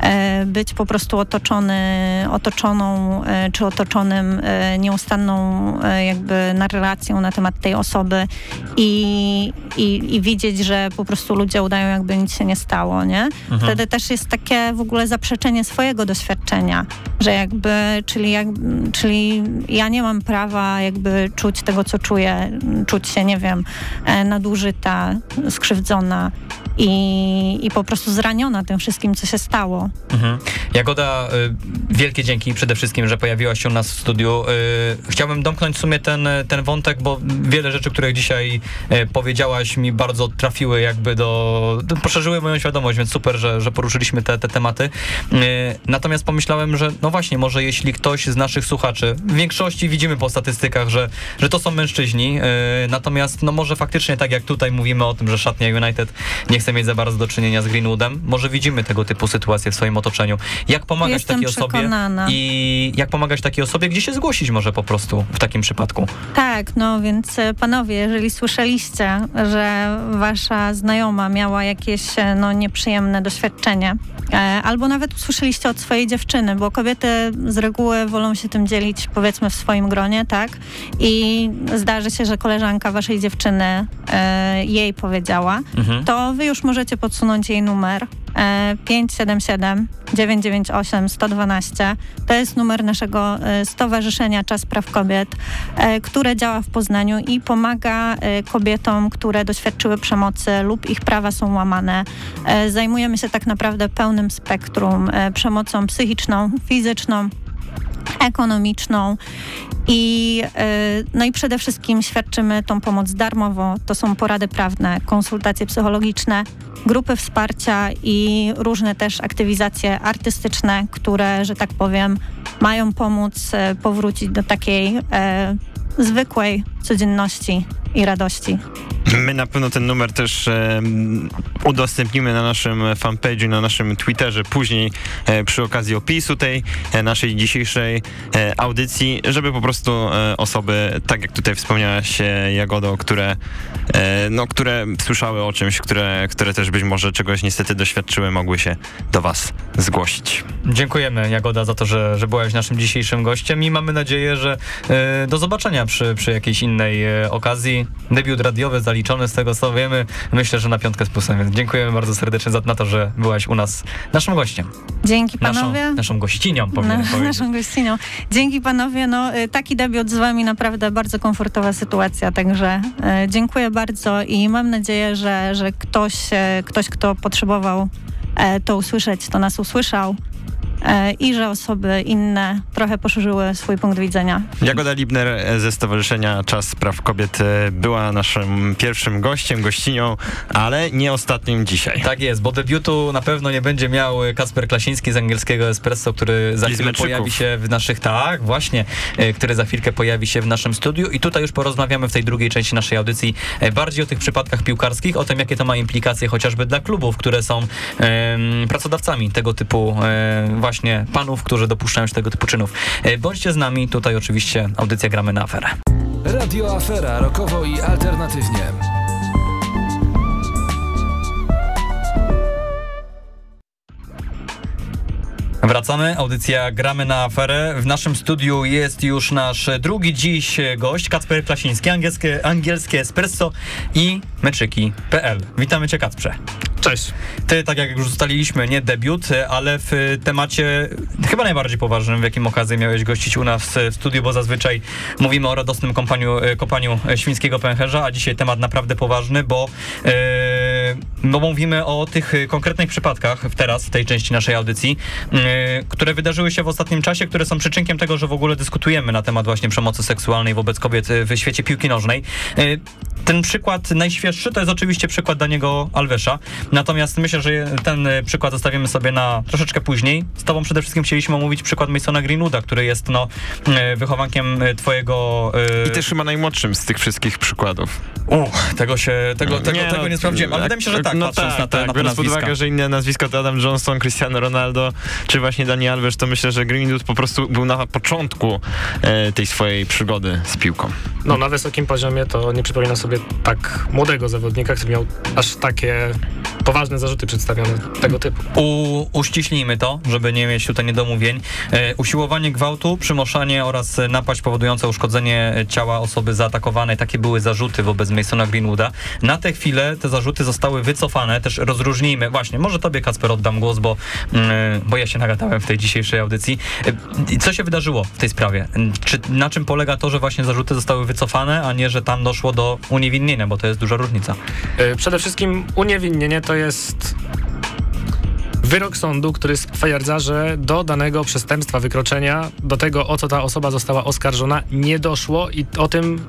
Speaker 4: e, być po prostu otoczony, otoczoną e, czy otoczonym nieustanną jakby narracją na temat tej osoby i, i, i widzieć, że po prostu ludzie udają jakby nic się nie stało, nie?
Speaker 1: Mhm.
Speaker 4: Wtedy też jest takie w ogóle zaprzeczenie swojego doświadczenia, że jakby, czyli, jak, czyli ja nie mam prawa jakby czuć tego, co czuję, czuć się, nie wiem, e, nadużyta, skrzywdzona i, i po prostu zraniona tym wszystkim, co się stało.
Speaker 1: Mhm. Jagoda, y, wielkie dzięki przede wszystkim, że pojawiłaś się u nas w studiu. Y, chciałbym domknąć w sumie ten, ten wątek, bo wiele rzeczy, które dzisiaj y, powiedziałaś mi bardzo trafiły jakby do, poszerzyły moją świadomość, więc super, że, że poruszyliśmy te, te tematy. Natomiast pomyślałem, że no właśnie, może jeśli ktoś z naszych słuchaczy, w większości widzimy po statystykach, że, że to są mężczyźni, natomiast no może faktycznie tak jak tutaj mówimy o tym, że szatnia United nie chce mieć za bardzo do czynienia z Greenwoodem, może widzimy tego typu sytuacje w swoim otoczeniu. Jak pomagać
Speaker 4: Jestem
Speaker 1: takiej osobie
Speaker 4: przekonana.
Speaker 1: i jak pomagać takiej osobie, gdzie się zgłosić może po prostu w takim przypadku?
Speaker 4: Tak, no więc e, panowie, jeżeli słyszeliście, że wasza znajoma miała jakieś e, no, nieprzyjemne doświadczenie, e, albo nawet usłyszeliście od swojej dziewczyny, bo kobiety z reguły wolą się tym dzielić powiedzmy w swoim gronie, tak? I zdarzy się, że koleżanka waszej dziewczyny jej powiedziała,
Speaker 1: Mhm.
Speaker 4: to wy już możecie podsunąć jej numer e, 577 998 112. To jest numer naszego e, Stowarzyszenia Czas Praw Kobiet, e, które działa w Poznaniu i pomaga e, kobietom, które doświadczyły przemocy lub ich prawa są łamane. Zajmujemy się tak naprawdę pełnym spektrum przemocą psychiczną, fizyczną, ekonomiczną i, e, no i przede wszystkim świadczymy tą pomoc darmowo. To są porady prawne, konsultacje psychologiczne, grupy wsparcia i różne też aktywizacje artystyczne, które, że tak powiem, mają pomóc e, powrócić do takiej e, zwykłej codzienności i radości.
Speaker 3: My na pewno ten numer też e, udostępnimy na naszym fanpage'u, na naszym Twitterze później e, przy okazji opisu tej e, naszej dzisiejszej e, audycji, żeby po prostu e, osoby, tak jak tutaj wspomniałaś e, Jagodo, które, e, no, które słyszały o czymś, które, które też być może czegoś niestety doświadczyły, mogły się do was zgłosić.
Speaker 1: Dziękujemy Jagoda za to, że, że byłaś naszym dzisiejszym gościem i mamy nadzieję, że e, do zobaczenia przy, przy jakiejś innej e, okazji. Debiut radiowy zaliczony z tego, co wiemy. Myślę, że na piątkę z plusem, więc dziękujemy bardzo serdecznie za na to, że byłaś u nas naszym gościem.
Speaker 4: Dzięki
Speaker 1: Naszą,
Speaker 4: panowie.
Speaker 1: naszą gościnią, powinienem *laughs* powiedzieć.
Speaker 4: naszą gościnią. Dzięki panowie. No, y, taki debiut z wami naprawdę bardzo komfortowa sytuacja, także y, dziękuję bardzo i mam nadzieję, że, że ktoś, e, ktoś, kto potrzebował e, to usłyszeć, to nas usłyszał e, i że osoby inne trochę poszerzyły swój punkt widzenia.
Speaker 3: Jagoda Libner e, ze Stowarzyszenia Czas Praw Kobiet e, była naszym pierwszym gościem, gościnią, ale nie ostatnim dzisiaj.
Speaker 1: Tak jest, bo debiutu na pewno nie będzie miał Kasper Klasiński z angielskiego Espresso, który za chwilę pojawi się w naszych, tak, właśnie, e, który za chwilkę pojawi się w naszym studiu i tutaj już porozmawiamy w tej drugiej części naszej audycji e, bardziej o tych przypadkach piłkarskich, o tym, jakie to ma implikacje chociażby dla klubów, które są em, pracodawcami tego typu e, właśnie panów, którzy dopuszczają się tego typu czynów. E, bądźcie z nami, tutaj oczywiście audycja Gramy na aferę.
Speaker 5: Radio Afera rokowo i alternatywnie.
Speaker 1: Wracamy, audycja Gramy na aferę. W naszym studiu jest już nasz drugi dziś gość, Kacper Klasiński, angielskie, angielskie espresso i meczyki.pl. Witamy cię Kacprze.
Speaker 6: Cześć.
Speaker 1: Ty, tak jak już ustaliliśmy, nie debiut, ale w temacie chyba najbardziej poważnym, w jakim okazji miałeś gościć u nas w studiu, bo zazwyczaj mówimy o radosnym kompaniu, kopaniu świńskiego pęcherza, a dzisiaj temat naprawdę poważny, bo e, no mówimy o tych konkretnych przypadkach teraz, w tej części naszej audycji, e, które wydarzyły się w ostatnim czasie, które są przyczynkiem tego, że w ogóle dyskutujemy na temat właśnie przemocy seksualnej wobec kobiet w świecie piłki nożnej. E, ten przykład najświeższy to jest oczywiście przykład Daniego Alvesza, natomiast myślę, że ten e, przykład zostawimy sobie na troszeczkę później. Z tobą przede wszystkim chcieliśmy omówić przykład Masona Greenwooda, który jest no, e, wychowankiem e, twojego... e,
Speaker 3: I też chyba najmłodszym z tych wszystkich przykładów.
Speaker 1: U, tego się, tego, tego,
Speaker 3: Nie,
Speaker 1: tego
Speaker 3: no,
Speaker 1: nie sprawdziłem, ale wydaje mi się, że tak,
Speaker 3: no
Speaker 1: patrząc
Speaker 3: tak,
Speaker 1: na te,
Speaker 3: tak.
Speaker 1: na te
Speaker 3: Biorąc pod
Speaker 1: nazwiska.
Speaker 3: uwagę, że inne nazwiska to Adam Johnston, Cristiano Ronaldo, czy właśnie Dani Alves, to myślę, że Greenwood po prostu był na początku e, tej swojej przygody z piłką.
Speaker 6: No na wysokim poziomie to nie przypominam sobie tak młodego zawodnika, który miał aż takie poważne zarzuty przedstawione tego typu.
Speaker 1: U, uściślijmy to, żeby nie mieć tutaj niedomówień. E, usiłowanie gwałtu, przymoszanie oraz napaść powodująca uszkodzenie ciała osoby zaatakowanej. Takie były zarzuty wobec Masona Greenwooda. Na tę chwilę te zarzuty zostały wycofane. Też rozróżnijmy. Właśnie, może tobie, Kacper, oddam głos, bo, mm, bo ja się nagadałem w tej dzisiejszej audycji. E, co się wydarzyło w tej sprawie? Czy, na czym polega to, że właśnie zarzuty zostały wycofane, a nie, że tam doszło do uniewinnienia, bo to jest duża różnica.
Speaker 6: Yy, Przede wszystkim uniewinnienie to jest wyrok sądu, który stwierdza, że do danego przestępstwa, wykroczenia, do tego, o co ta osoba została oskarżona, nie doszło i o tym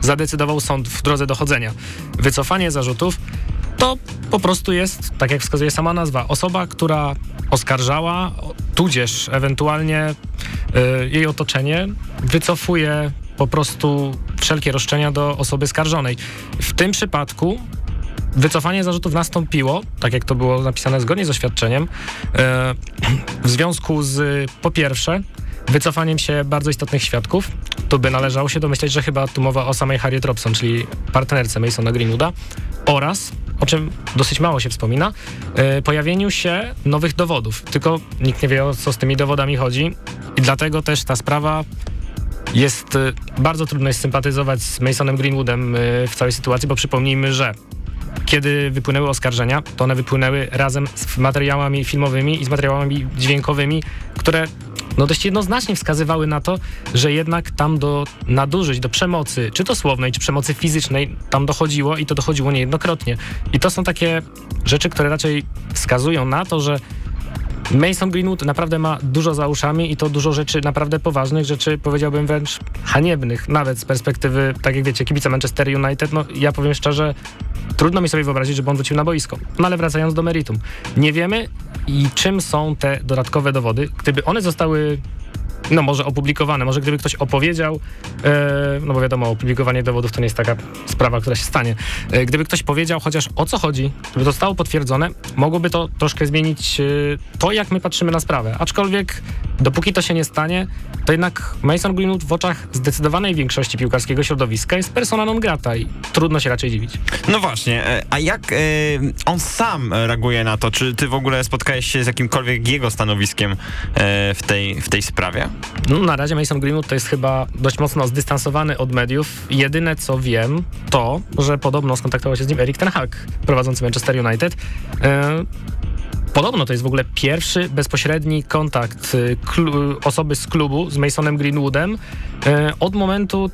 Speaker 6: zadecydował sąd w drodze dochodzenia. Wycofanie zarzutów to po prostu jest, tak jak wskazuje sama nazwa, osoba, która oskarżała, tudzież ewentualnie y, jej otoczenie wycofuje po prostu wszelkie roszczenia do osoby skarżonej. W tym przypadku wycofanie zarzutów nastąpiło, tak jak to było napisane zgodnie z oświadczeniem, e, w związku z po pierwsze wycofaniem się bardzo istotnych świadków. Tu by należało się domyśleć, że chyba tu mowa o samej Harriet Robson, czyli partnerce Masona Greenwooda oraz, o czym dosyć mało się wspomina, e, pojawieniu się nowych dowodów. Tylko nikt nie wie, o co z tymi dowodami chodzi i dlatego też ta sprawa jest e, bardzo trudno jest sympatyzować z Masonem Greenwoodem e, w całej sytuacji, bo przypomnijmy, że kiedy wypłynęły oskarżenia, to one wypłynęły razem z materiałami filmowymi i z materiałami dźwiękowymi, które no dość jednoznacznie wskazywały na to, że jednak tam do nadużyć, do przemocy, czy to słownej, czy przemocy fizycznej, tam dochodziło i to dochodziło niejednokrotnie. I to są takie rzeczy, które raczej wskazują na to, że Mason Greenwood naprawdę ma dużo za uszami i to dużo rzeczy naprawdę poważnych, rzeczy powiedziałbym wręcz haniebnych, nawet z perspektywy, tak jak wiecie, kibica Manchester United, no ja powiem szczerze, trudno mi sobie wyobrazić, żeby on wrócił na boisko. No ale wracając do meritum, nie wiemy i czym są te dodatkowe dowody. Gdyby one zostały no może opublikowane, może gdyby ktoś opowiedział, e, no bo wiadomo, opublikowanie dowodów to nie jest taka sprawa, która się stanie. E, gdyby ktoś powiedział chociaż o co chodzi, gdyby to zostało potwierdzone, mogłoby to troszkę zmienić e, to, jak my patrzymy na sprawę. Aczkolwiek dopóki to się nie stanie, to jednak Mason Greenwood w oczach zdecydowanej większości piłkarskiego środowiska jest persona non grata i trudno się raczej dziwić.
Speaker 3: No właśnie, a jak on sam reaguje na to? Czy ty w ogóle spotkałeś się z jakimkolwiek jego stanowiskiem w, tej, w tej sprawie?
Speaker 6: No, na razie Mason Greenwood to jest chyba dość mocno zdystansowany od mediów. Jedyne co wiem, to, że podobno skontaktował się z nim Erik Ten Hag, prowadzący Manchester United. E, Podobno to jest w ogóle pierwszy bezpośredni kontakt y, osoby z klubu z Masonem Greenwoodem e, od momentu,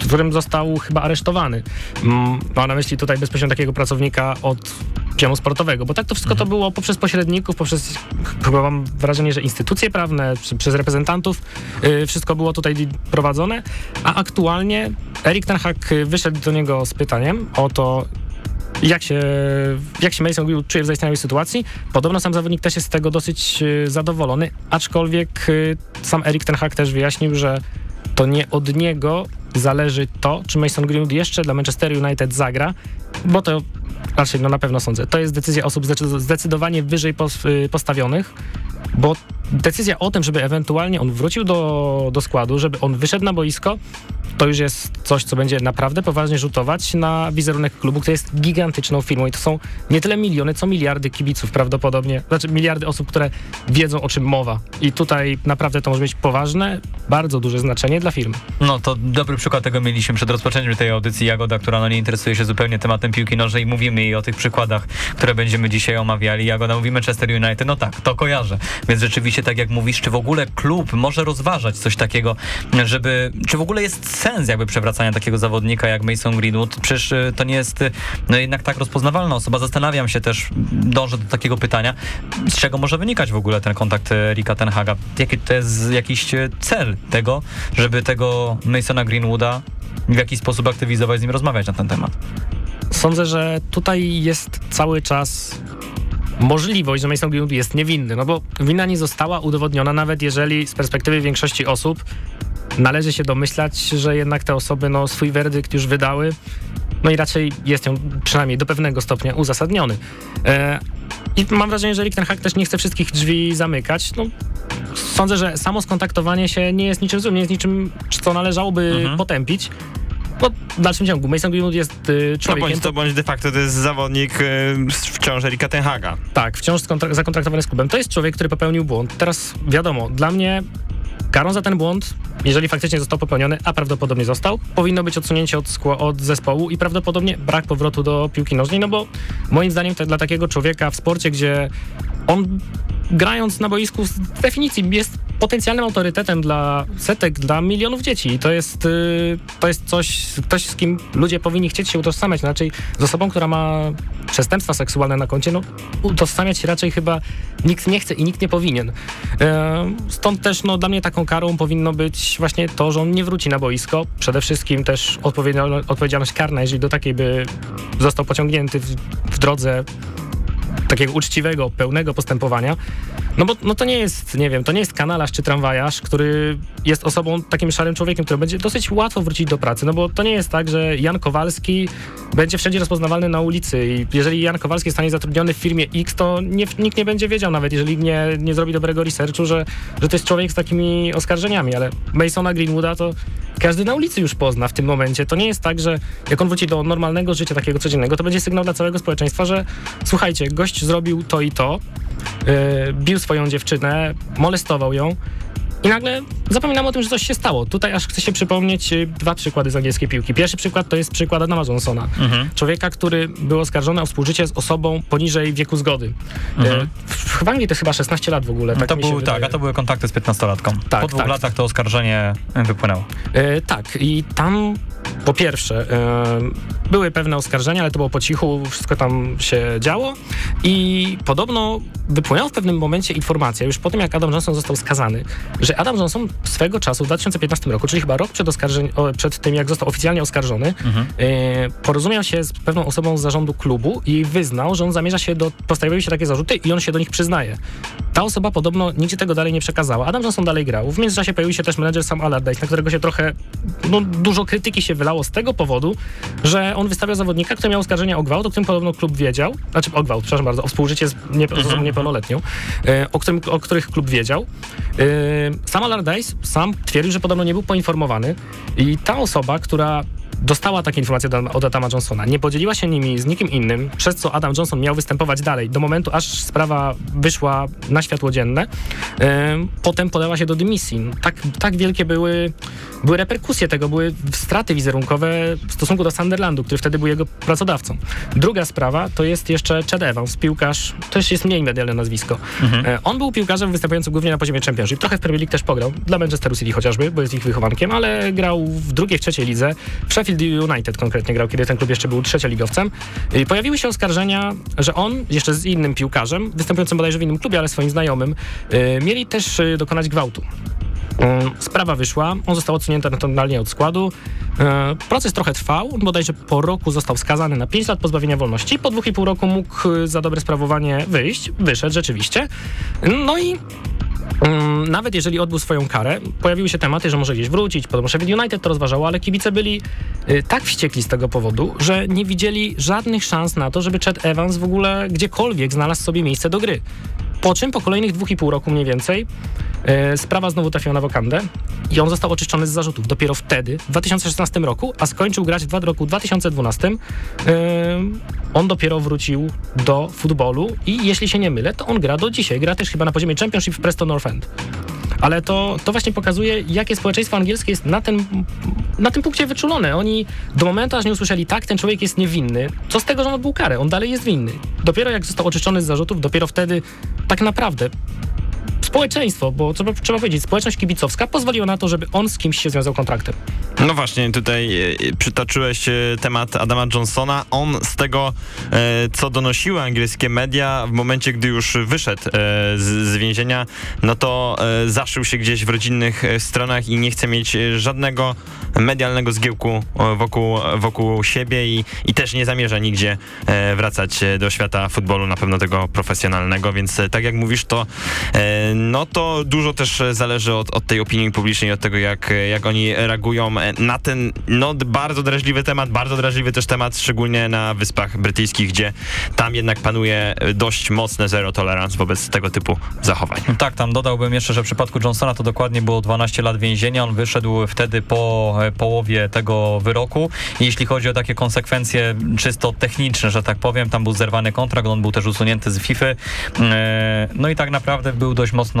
Speaker 6: w którym został chyba aresztowany. Mm, ma na myśli tutaj bezpośrednio takiego pracownika od pionu sportowego, bo tak to wszystko mhm. to było poprzez pośredników, poprzez chyba mam wrażenie, że instytucje prawne, przez reprezentantów, yy, wszystko było tutaj prowadzone, a aktualnie Erik Ten Hag wyszedł do niego z pytaniem o to, jak się, jak się Mason Greenwood czuje w zaistniałej sytuacji. Podobno sam zawodnik też jest z tego dosyć y, zadowolony, aczkolwiek y, sam Erik Ten Hag też wyjaśnił, że to nie od niego zależy to, czy Mason Greenwood jeszcze dla Manchester United zagra, bo to raczej no na pewno sądzę. To jest decyzja osób zdecydowanie wyżej y, postawionych, bo decyzja o tym, żeby ewentualnie on wrócił do, do składu, żeby on wyszedł na boisko, to już jest coś, co będzie naprawdę poważnie rzutować na wizerunek klubu, który jest gigantyczną firmą i to są nie tyle miliony, co miliardy kibiców prawdopodobnie, znaczy miliardy osób, które wiedzą o czym mowa i tutaj naprawdę to może mieć poważne, bardzo duże znaczenie dla firmy.
Speaker 1: No to dobry przykład tego mieliśmy przed rozpoczęciem tej audycji Jagoda, która no nie interesuje się zupełnie tematem piłki nożnej i mówimy jej o tych przykładach, które będziemy dzisiaj omawiali. Jagoda mówi Manchester United, no tak, to kojarzę. Więc rzeczywiście, tak jak mówisz, czy w ogóle klub może rozważać coś takiego, żeby, czy w ogóle jest sens jakby przewracania takiego zawodnika jak Mason Greenwood? Przecież y, to nie jest y, no jednak tak rozpoznawalna osoba. Zastanawiam się też, dążę do takiego pytania, z czego może wynikać w ogóle ten kontakt y, Rika Tenhaga? Jaki to jest jakiś cel tego, żeby tego Masona Greenwooda w jakiś sposób aktywizować, z nim rozmawiać na ten temat?
Speaker 6: Sądzę, że tutaj jest cały czas możliwość, że Mason Greenwood jest niewinny, no bo wina nie została udowodniona, nawet jeżeli z perspektywy większości osób należy się domyślać, że jednak te osoby no, swój werdykt już wydały, no i raczej jest on przynajmniej do pewnego stopnia uzasadniony. E, I mam wrażenie, że Rick ten Hack też nie chce wszystkich drzwi zamykać. No, sądzę, że samo skontaktowanie się nie jest niczym złym, nie jest niczym, co należałoby mhm. potępić. W dalszym ciągu Mason Greenwood jest y, człowiekiem...
Speaker 3: No bądź to bądź de facto to jest zawodnik y, wciąż Erika Tenhaga.
Speaker 6: Tak, wciąż zakontraktowany z klubem. To jest człowiek, który popełnił błąd. Teraz wiadomo, dla mnie karą za ten błąd, jeżeli faktycznie został popełniony, a prawdopodobnie został, powinno być odsunięcie od, od zespołu i prawdopodobnie brak powrotu do piłki nożnej, no bo moim zdaniem to dla takiego człowieka w sporcie, gdzie on grając na boisku z definicji jest potencjalnym autorytetem dla setek, dla milionów dzieci. I to jest, y, to jest coś, ktoś, z kim ludzie powinni chcieć się utożsamiać. Inaczej z osobą, która ma przestępstwa seksualne na koncie, no utożsamiać się raczej chyba nikt nie chce i nikt nie powinien. E, stąd też no, dla mnie taką karą powinno być właśnie to, że on nie wróci na boisko. Przede wszystkim też odpowiedzialność karna, jeżeli do takiej by został pociągnięty w, w drodze takiego uczciwego, pełnego postępowania. No bo no to nie jest, nie wiem, to nie jest kanalarz czy tramwajarz, który jest osobą, takim szarym człowiekiem, który będzie dosyć łatwo wrócić do pracy, no bo to nie jest tak, że Jan Kowalski będzie wszędzie rozpoznawalny na ulicy i jeżeli Jan Kowalski zostanie zatrudniony w firmie X, to nie, nikt nie będzie wiedział nawet, jeżeli nie, nie zrobi dobrego researchu, że, że to jest człowiek z takimi oskarżeniami, ale Masona Greenwooda to każdy na ulicy już pozna w tym momencie. To nie jest tak, że jak on wróci do normalnego życia, takiego codziennego, to będzie sygnał dla całego społeczeństwa, że słuchajcie, gość zrobił to i to, yy, bił swoją dziewczynę, molestował ją, i nagle zapominam o tym, że coś się stało. Tutaj aż chcę się przypomnieć y, dwa przykłady z angielskiej piłki. Pierwszy przykład to jest przykład Adama Johnsona. Mhm. Człowieka, który był oskarżony o współżycie z osobą poniżej wieku zgody. Mhm. E, w, w Anglii to chyba 16 lat w ogóle. Tak,
Speaker 1: to był, tak a to były kontakty z 15-latką. Tak, po dwóch tak. latach to oskarżenie wypłynęło.
Speaker 6: E, tak, i tam po pierwsze, e, były pewne oskarżenia, ale to było po cichu, wszystko tam się działo i podobno wypłynęła w pewnym momencie informacja, już po tym jak Adam Johnson został skazany, że Adam Johnson swego czasu w 2015 roku, czyli chyba rok przed, przed tym, jak został oficjalnie oskarżony, mhm. e, porozumiał się z pewną osobą z zarządu klubu i wyznał, że on zamierza się do, postawiły się takie zarzuty i on się do nich przyznaje. ta osoba podobno nigdzie tego dalej nie przekazała. Adam Johnson dalej grał. W międzyczasie pojawił się też menedżer Sam Allardyce, na którego się trochę, no, dużo krytyki się wylało z tego powodu, że on wystawiał zawodnika, który miał oskarżenia o gwałt, o którym podobno klub wiedział, znaczy o gwałt, przepraszam bardzo, o współżycie z, nie, z osobą niepełnoletnią, e, o, którym, o których klub wiedział. E, Sam Allardyce sam twierdził, że podobno nie był poinformowany i ta osoba, która dostała takie informacje od Adama Johnsona, nie podzieliła się nimi z nikim innym, przez co Adam Johnson miał występować dalej, do momentu aż sprawa wyszła na światło dzienne. Potem podała się do dymisji. Tak, tak wielkie były, były reperkusje tego, były straty wizerunkowe w stosunku do Sunderlandu, który wtedy był jego pracodawcą. Druga sprawa to jest jeszcze Chad Evans, piłkarz, to już jest mniej medialne nazwisko. Mhm. E, on był piłkarzem występującym głównie na poziomie Championship. Trochę w Premier League też pograł, dla Manchesteru City chociażby, bo jest ich wychowankiem, ale grał w drugiej, w trzeciej lidze. W Sheffield United konkretnie grał, kiedy ten klub jeszcze był trzecioligowcem. Pojawiły się oskarżenia, że on jeszcze z innym piłkarzem, występującym bodajże w innym klubie, ale swoim znajomym, yy, mieli też yy, dokonać gwałtu. Sprawa wyszła, on został odsunięty naturalnie od składu. Proces trochę trwał, bodajże po roku został skazany na 5 lat pozbawienia wolności. Po dwóch i pół roku mógł za dobre sprawowanie wyjść, wyszedł rzeczywiście. No i Mm, nawet jeżeli odbył swoją karę, pojawiły się tematy, że może gdzieś wrócić, potem Sheffield United to rozważało, ale kibice byli y, tak wściekli z tego powodu, że nie widzieli żadnych szans na to, żeby Chad Evans w ogóle gdziekolwiek znalazł sobie miejsce do gry. Po czym po kolejnych dwóch i pół roku mniej więcej e, sprawa znowu trafiła na wokandę i on został oczyszczony z zarzutów dopiero wtedy, w 2016 roku, a skończył grać w roku 2012. E, on dopiero wrócił do futbolu i jeśli się nie mylę, to on gra do dzisiaj. Gra też chyba na poziomie Championship w Preston North End. Ale to, to właśnie pokazuje, jakie społeczeństwo angielskie jest na, ten, na tym punkcie wyczulone. Oni do momentu, aż nie usłyszeli, tak, ten człowiek jest niewinny, co z tego, że on odbył karę? On dalej jest winny. Dopiero jak został oczyszczony z zarzutów, dopiero wtedy tak naprawdę społeczeństwo, bo trzeba, trzeba powiedzieć, społeczność kibicowska pozwoliła na to, żeby on z kimś się związał kontraktem.
Speaker 3: No właśnie, tutaj e, przytoczyłeś e, temat Adama Johnsona. On z tego, e, co donosiły angielskie media, w momencie, gdy już wyszedł z, z więzienia, no to zaszył się gdzieś w rodzinnych stronach i nie chce mieć żadnego medialnego zgiełku wokół, wokół siebie i, i też nie zamierza nigdzie wracać do świata futbolu, na pewno tego profesjonalnego, więc tak jak mówisz, to no to dużo też zależy od, od tej opinii publicznej, od tego, jak, jak oni reagują na ten no, bardzo drażliwy temat, bardzo drażliwy też temat, szczególnie na Wyspach Brytyjskich, gdzie tam jednak panuje dość mocne zero tolerance wobec tego typu zachowań. *laughs*
Speaker 1: Tak, tam dodałbym jeszcze, że w przypadku Johnsona to dokładnie było 12 lat więzienia. On wyszedł wtedy po połowie tego wyroku. I jeśli chodzi o takie konsekwencje czysto techniczne, że tak powiem, tam był zerwany kontrakt, on był też usunięty z FIFA. E, no i tak naprawdę był dość mocno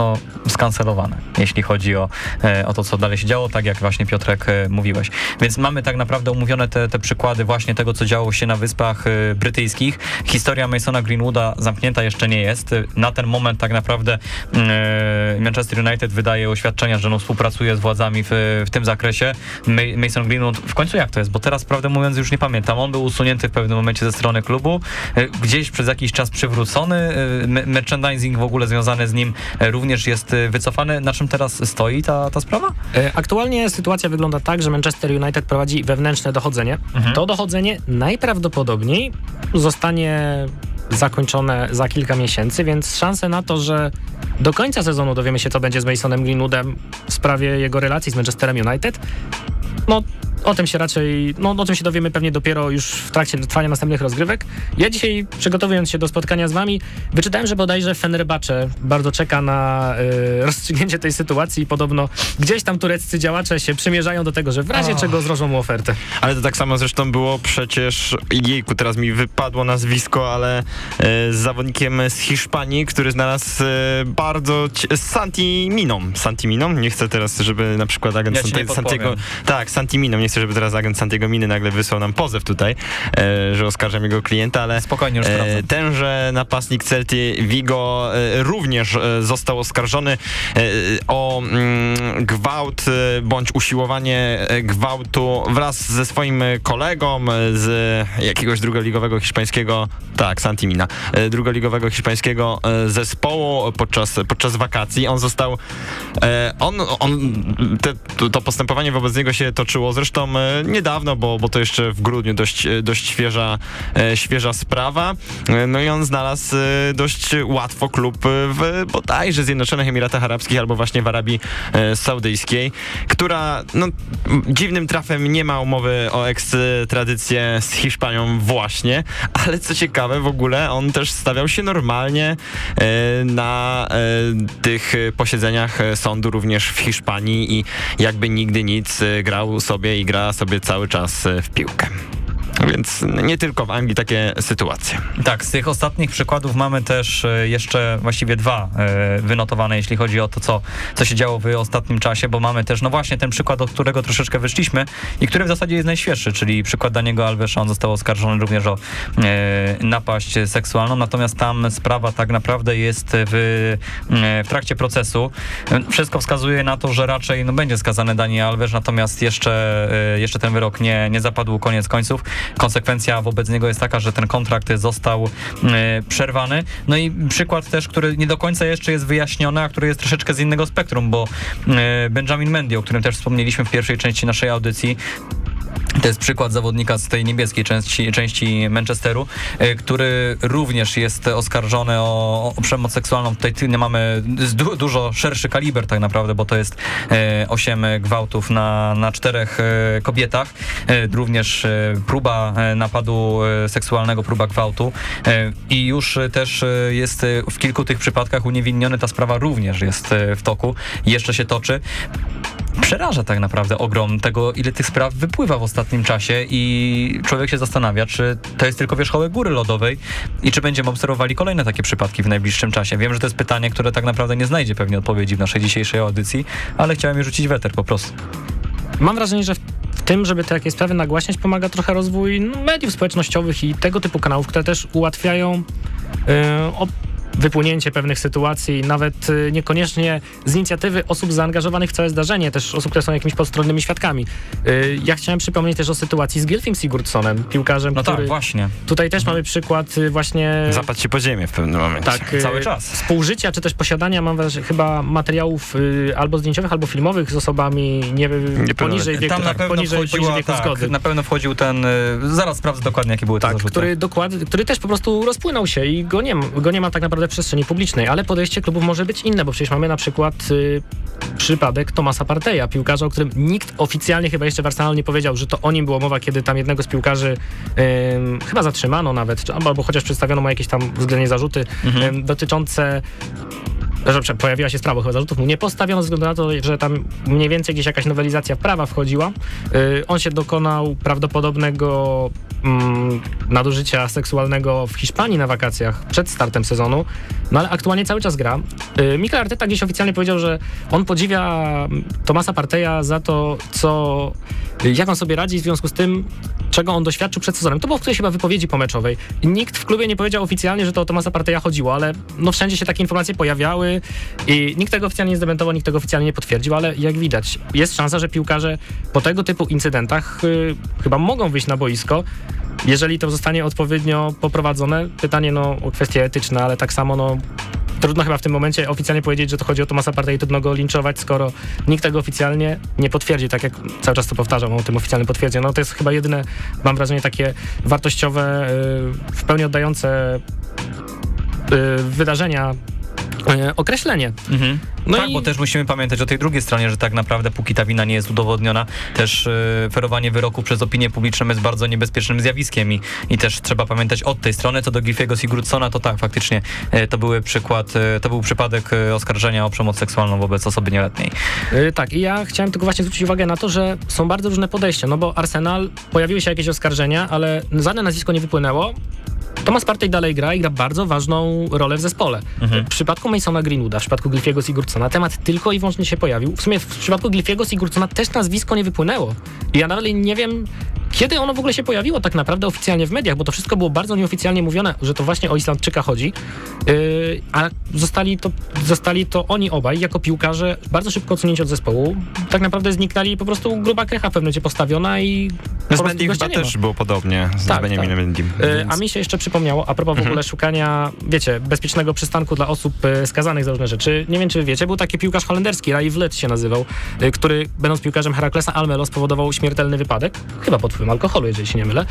Speaker 1: skancelowany, jeśli chodzi o, e, o to, co dalej się działo, tak jak właśnie Piotrek e, mówiłeś. Więc mamy tak naprawdę omówione te, te przykłady właśnie tego, co działo się na Wyspach Brytyjskich. Historia Masona Greenwooda zamknięta jeszcze nie jest. Na ten moment tak naprawdę Manchester United wydaje oświadczenia, że no, współpracuje z władzami w, w tym zakresie. Mason Greenwood, w końcu jak to jest? Bo teraz, prawdę mówiąc, już nie pamiętam. On był usunięty w pewnym momencie ze strony klubu, gdzieś przez jakiś czas przywrócony. Merchandising w ogóle związany z nim również jest wycofany. Na czym teraz stoi ta, ta sprawa?
Speaker 6: E, aktualnie sytuacja wygląda tak, że Manchester United prowadzi wewnętrzne dochodzenie. Mhm. To dochodzenie najprawdopodobniej zostanie zakończone za kilka miesięcy, więc szanse na to, że do końca sezonu dowiemy się, co będzie z Masonem Greenwoodem w sprawie jego relacji z Manchesterem United, no o tym się raczej, no o tym się dowiemy pewnie dopiero już w trakcie trwania następnych rozgrywek. Ja dzisiaj, przygotowując się do spotkania z wami, wyczytałem, że bodajże Fenerbahce bardzo czeka na y, rozstrzygnięcie tej sytuacji i podobno gdzieś tam tureccy działacze się przymierzają do tego, że w razie oh. czego zrożą mu ofertę.
Speaker 3: Ale to tak samo zresztą było przecież, jejku, teraz mi wypadło nazwisko, ale y, z zawodnikiem z Hiszpanii, który znalazł y, bardzo Santi Miną. Santi Miną? Nie chcę teraz, żeby na przykład agent
Speaker 1: ja
Speaker 3: Santiago... Tak, Santi Miną, nie chcę żeby teraz agent Santiago Miny nagle wysłał nam pozew tutaj, e, że oskarżam jego klienta, ale
Speaker 1: Spokojnie już e,
Speaker 3: tenże napastnik Celty Vigo e, również e, został oskarżony o mm, gwałt bądź usiłowanie gwałtu wraz ze swoim kolegą z jakiegoś drugoligowego hiszpańskiego, tak, Santimina, drugoligowego hiszpańskiego zespołu podczas, podczas wakacji. On został, on, on te, to postępowanie wobec niego się toczyło zresztą zresztą e, niedawno, bo, bo to jeszcze w grudniu dość, e, dość świeża, e, świeża sprawa. No i on znalazł dość łatwo klub w bodajże Zjednoczonych Emiratach Arabskich albo właśnie w Arabii Saudyjskiej, która no, dziwnym trafem nie ma umowy o ekstradycję z Hiszpanią właśnie, ale co ciekawe w ogóle on też stawiał się normalnie na tych posiedzeniach sądu również w Hiszpanii i jakby nigdy nic grał sobie i gra sobie cały czas e, w piłkę. Więc nie tylko w Anglii takie sytuacje.
Speaker 1: Tak, z tych ostatnich przykładów mamy też e, jeszcze właściwie dwa e, wynotowane, jeśli chodzi o to, co, co się działo w ostatnim czasie, bo mamy też, no właśnie ten przykład, od którego troszeczkę wyszliśmy i który w zasadzie jest najświeższy, czyli przykład Daniego Alvesa, on został oskarżony również o e, napaść seksualną, natomiast tam sprawa tak naprawdę jest w, w trakcie procesu. Wszystko wskazuje na to, że raczej no, będzie skazany Daniel Alves, natomiast jeszcze, jeszcze ten wyrok nie, nie zapadł koniec końców. Konsekwencja wobec niego jest taka, że ten kontrakt został e, przerwany. No i przykład też, który nie do końca jeszcze jest wyjaśniony, a który jest troszeczkę z innego spektrum, bo e, Benjamin Mendy, o którym też wspomnieliśmy w pierwszej części naszej audycji, to jest przykład zawodnika z tej niebieskiej części, części Manchesteru, e, który również jest oskarżony o, o przemoc seksualną. Tutaj mamy du, dużo szerszy kaliber tak naprawdę, bo to jest e, 8 gwałtów na, na czterech e, kobietach. E, również e, próba napadu seksualnego, próba gwałtu. I już też jest w kilku tych przypadkach uniewinniony. Ta sprawa również jest w toku. Jeszcze się toczy przeraża tak naprawdę ogrom tego, ile tych spraw wypływa w ostatnim czasie i człowiek się zastanawia, czy to jest tylko wierzchołek góry lodowej i czy będziemy obserwowali kolejne takie przypadki w najbliższym czasie. Wiem, że to jest pytanie, które tak naprawdę nie znajdzie pewnie odpowiedzi w naszej dzisiejszej audycji, ale chciałem je rzucić weter po prostu.
Speaker 6: Mam wrażenie, że w, tym, żeby takie sprawy nagłaśniać, pomaga trochę rozwój mediów społecznościowych i tego typu kanałów, które też ułatwiają op- wypłynięcie pewnych sytuacji, nawet y, niekoniecznie z inicjatywy osób zaangażowanych w całe zdarzenie, też osób, które są jakimiś postronnymi świadkami. Y, ja chciałem przypomnieć też o sytuacji z Gilfim Sigurdssonem, piłkarzem,
Speaker 1: No
Speaker 6: który...
Speaker 1: tak, właśnie.
Speaker 6: Tutaj też mamy przykład y, właśnie...
Speaker 3: Zapadł się po ziemię w pewnym momencie.
Speaker 6: Tak, *laughs*
Speaker 1: Cały czas.
Speaker 6: Współżycia, czy też posiadania, mam wrażenie, chyba materiałów albo zdjęciowych, albo filmowych z osobami nie, poniżej wieku,
Speaker 1: Tam na
Speaker 6: tak,
Speaker 1: pewno
Speaker 6: poniżej, poniżej wieku
Speaker 1: tak, na pewno wchodził ten, zaraz sprawdzę dokładnie, jakie były te
Speaker 6: Tak,
Speaker 1: zarzuty.
Speaker 6: który, dokład, który też po prostu rozpłynął się i go nie, go nie ma tak naprawdę w przestrzeni publicznej, ale podejście klubów może być inne, bo przecież mamy na przykład y, przypadek Tomasa Parteja, piłkarza, o którym nikt oficjalnie chyba jeszcze w Arsenal nie powiedział, że to o nim była mowa, kiedy tam jednego z piłkarzy ym, chyba zatrzymano nawet, albo, albo chociaż przedstawiono mu jakieś tam względnie zarzuty ym, dotyczące że pojawiła się sprawa, chyba zarzutów mu nie postawiono ze względu na to, że tam mniej więcej gdzieś jakaś nowelizacja prawa wchodziła. Yy, on się dokonał prawdopodobnego mm, nadużycia seksualnego w Hiszpanii na wakacjach przed startem sezonu, no ale aktualnie cały czas gra. Yy, Mikel Arteta gdzieś oficjalnie powiedział, że on podziwia Tomasa Parteja za to, co, jak on sobie radzi w związku z tym, czego on doświadczył przed sezonem. To było w którejś chyba wypowiedzi pomeczowej. Nikt w klubie nie powiedział oficjalnie, że to o Tomasa Parteja chodziło, ale no wszędzie się takie informacje pojawiały i nikt tego oficjalnie nie zdementował, nikt tego oficjalnie nie potwierdził, ale jak widać, jest szansa, że piłkarze po tego typu incydentach y, chyba mogą wyjść na boisko, jeżeli to zostanie odpowiednio poprowadzone. Pytanie no o kwestie etyczne, ale tak samo no Trudno chyba w tym momencie oficjalnie powiedzieć, że to chodzi o Tomasa Partey i trudno go linczować, skoro nikt tego oficjalnie nie potwierdzi, tak jak cały czas to powtarzam o tym oficjalnym potwierdzeniu. No to jest chyba jedyne, mam wrażenie, takie wartościowe, y, w pełni oddające y, wydarzenia określenie.
Speaker 1: Mhm.
Speaker 6: No
Speaker 1: tak,
Speaker 6: i-
Speaker 1: bo też musimy pamiętać o tej drugiej stronie, że tak naprawdę póki ta wina nie jest udowodniona, też e, ferowanie wyroku przez opinię publiczną jest bardzo niebezpiecznym zjawiskiem i, i też trzeba pamiętać od tej strony, co do Gilfiego Sigurdsona, to tak, faktycznie e, to były przykład, e, to był przypadek e, oskarżenia o przemoc seksualną wobec osoby nieletniej.
Speaker 6: Tak, i ja chciałem tylko właśnie zwrócić uwagę na to, że są bardzo różne podejścia, no bo Arsenal, pojawiły się jakieś oskarżenia, ale żadne nazwisko nie wypłynęło. Thomas Partey dalej gra i gra bardzo ważną rolę w zespole. W przypadku Masona Greenwooda, w przypadku Gilfiego Sigurdsona temat tylko i wyłącznie się pojawił. W sumie w przypadku Gilfiego Sigurdsona też nazwisko nie wypłynęło. I ja dalej nie wiem, kiedy ono w ogóle się pojawiło tak naprawdę oficjalnie w mediach, bo to wszystko było bardzo nieoficjalnie mówione, że to właśnie o Islandczyka chodzi. Yy, a zostali to, zostali to oni obaj jako piłkarze bardzo szybko odsunięci od zespołu. Tak naprawdę zniknęli po prostu gruba krecha w pewnym momencie postawiona i
Speaker 3: Z
Speaker 6: prostu
Speaker 3: Mendim chyba też było podobnie, z
Speaker 6: Tak, tak. E,
Speaker 3: więc-
Speaker 6: A mi się jeszcze przypomniało, a propos w ogóle szukania, wiecie, bezpiecznego przystanku dla osób e, skazanych za różne rzeczy. Nie wiem, czy wiecie, był taki piłkarz holenderski, Rai Vlet się nazywał, e, który będąc piłkarzem Heraklesa Almelo spowodował śmiertelny wypadek, chyba pod wpływem alkoholu, jeżeli się nie mylę.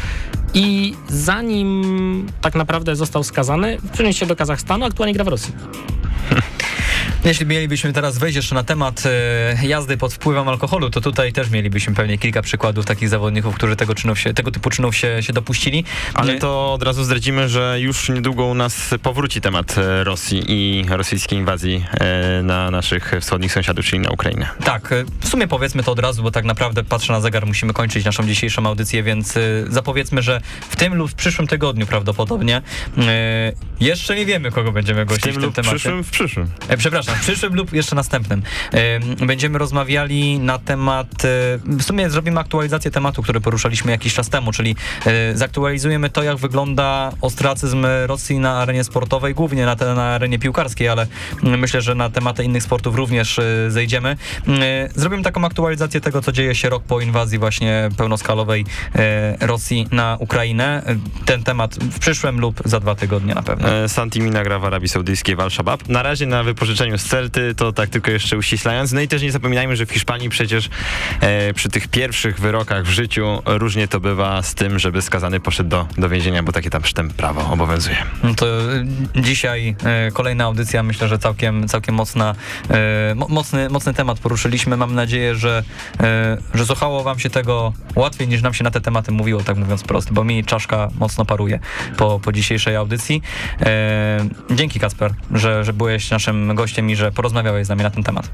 Speaker 6: I zanim tak naprawdę został skazany, przeniósł się do Kazachstanu, aktualnie gra w Rosji.
Speaker 1: Jeśli mielibyśmy teraz wejść jeszcze na temat e, jazdy pod wpływem alkoholu, to tutaj też mielibyśmy pewnie kilka przykładów takich zawodników, którzy tego, czynów się, tego typu czynów się, się dopuścili.
Speaker 3: Ale to od razu zdradzimy, że już niedługo u nas powróci temat e, Rosji i rosyjskiej inwazji e, na naszych wschodnich sąsiadów, czyli na Ukrainę.
Speaker 1: Tak, w sumie powiedzmy to od razu, bo tak naprawdę patrzę na zegar, musimy kończyć naszą dzisiejszą audycję, więc zapowiedzmy, że w tym lub w przyszłym tygodniu prawdopodobnie jeszcze nie wiemy, kogo będziemy
Speaker 3: W
Speaker 1: gościć w
Speaker 3: tym
Speaker 1: tym,
Speaker 3: lub w
Speaker 1: temacie.
Speaker 3: przyszłym, w przyszłym.
Speaker 1: Przepraszam, w przyszłym lub jeszcze następnym. Będziemy rozmawiali na temat, e, w sumie zrobimy aktualizację tematu, który poruszaliśmy jakiś czas temu, czyli e, zaktualizujemy to, jak wygląda ostracyzm Rosji na arenie sportowej, głównie na, te, na arenie piłkarskiej, ale myślę, że na tematy innych sportów również e, zejdziemy. Zrobimy taką aktualizację tego, co dzieje się rok po inwazji właśnie pełnoskalowej Rosji na Ukrainę. Ten temat w przyszłym lub za dwa tygodnie na pewno.
Speaker 3: E, Santimina gra w Arabii Saudyjskiej w Al-Shabaab. Na razie na wypożyczeniu Celty, to tak tylko jeszcze uściślając. No i też nie zapominajmy, że w Hiszpanii przecież e, przy tych pierwszych wyrokach w życiu różnie to bywa z tym, żeby skazany poszedł do, do więzienia, bo takie tam sztem prawo obowiązuje.
Speaker 1: No To y, dzisiaj y, kolejna audycja, myślę, że całkiem, całkiem mocna, mo- mocny, mocny temat poruszyliśmy. Mam nadzieję, że, y, że słuchało wam się tego łatwiej niż nam się na te tematy mówiło, tak mówiąc prosto, bo mi czaszka mocno paruje po, po dzisiejszej audycji. Y, Dzięki Kasper, że, że byłeś naszym gościem i że porozmawiałeś z nami na ten temat.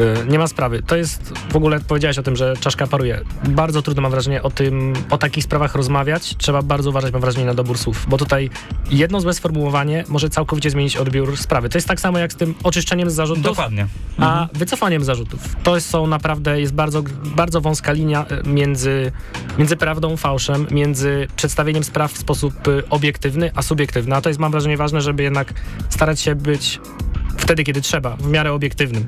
Speaker 6: Y, Nie ma sprawy. To jest w ogóle, powiedziałeś o tym, że czaszka paruje. Bardzo trudno mam wrażenie o tym, o takich sprawach rozmawiać. Trzeba bardzo uważać, mam wrażenie, na dobór słów, bo tutaj jedno złe sformułowanie może całkowicie zmienić odbiór sprawy. To jest tak samo jak z tym oczyszczeniem z zarzutów,
Speaker 1: Dokładnie.
Speaker 6: a wycofaniem zarzutów. To są naprawdę, jest bardzo, bardzo wąska linia y, między, między prawdą, fałszem, między przedstawieniem spraw w sposób y, obiektywny, a subiektywny. A to jest, mam wrażenie, ważne, żeby jednak starać się być wtedy, kiedy trzeba, w miarę obiektywnym.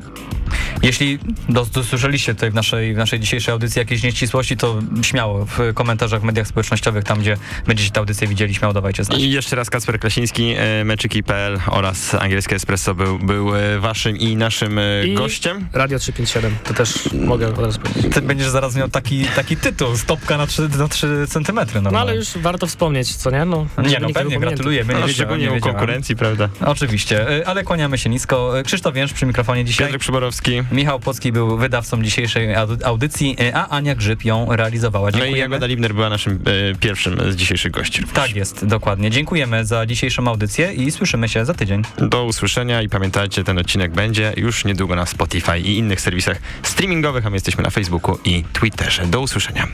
Speaker 1: Jeśli dos- dosłyszeliście tutaj w naszej, w naszej dzisiejszej audycji jakieś nieścisłości, to śmiało w komentarzach w mediach społecznościowych, tam gdzie będziecie tę audycję widzieli, śmiało dawajcie znać.
Speaker 3: I jeszcze raz Kacper Klasiński, e, meczyki.pl oraz Angielskie Espresso był, był e, waszym i naszym e,
Speaker 6: I-
Speaker 3: gościem.
Speaker 6: Radio 357, to też mogę od razu powiedzieć.
Speaker 1: Ty będziesz zaraz miał taki, taki tytuł, stopka na 3, na 3 centymetry.
Speaker 6: No ale już warto wspomnieć, co nie? No,
Speaker 1: Nie, no pewnie, gratulujemy. Nie
Speaker 3: No, szczególnie
Speaker 1: nie wiedziałem.
Speaker 3: konkurencji, prawda?
Speaker 1: Oczywiście, ale kłaniamy się nisko. Y, Krzysztof Więż przy mikrofonie dzisiaj.
Speaker 3: Piotrek Przyborowski.
Speaker 1: Michał Płocki był wydawcą dzisiejszej audy- audycji, y, a Ania Grzyb ją realizowała.
Speaker 3: No i
Speaker 1: Dziękujemy.
Speaker 3: Jagoda Libner była naszym e, pierwszym z dzisiejszych gości.
Speaker 1: Tak jest, dokładnie. Dziękujemy za dzisiejszą audycję i słyszymy się za tydzień.
Speaker 3: Do usłyszenia i pamiętajcie, ten odcinek będzie już niedługo na Spotify i innych serwisach streamingowych, a my jesteśmy na Facebooku i Twitterze. Do usłyszenia.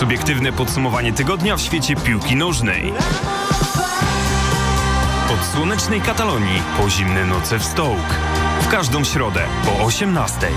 Speaker 7: Subiektywne podsumowanie tygodnia w świecie piłki nożnej. Od słonecznej Katalonii po zimne noce w Stołk. W każdą środę po 18.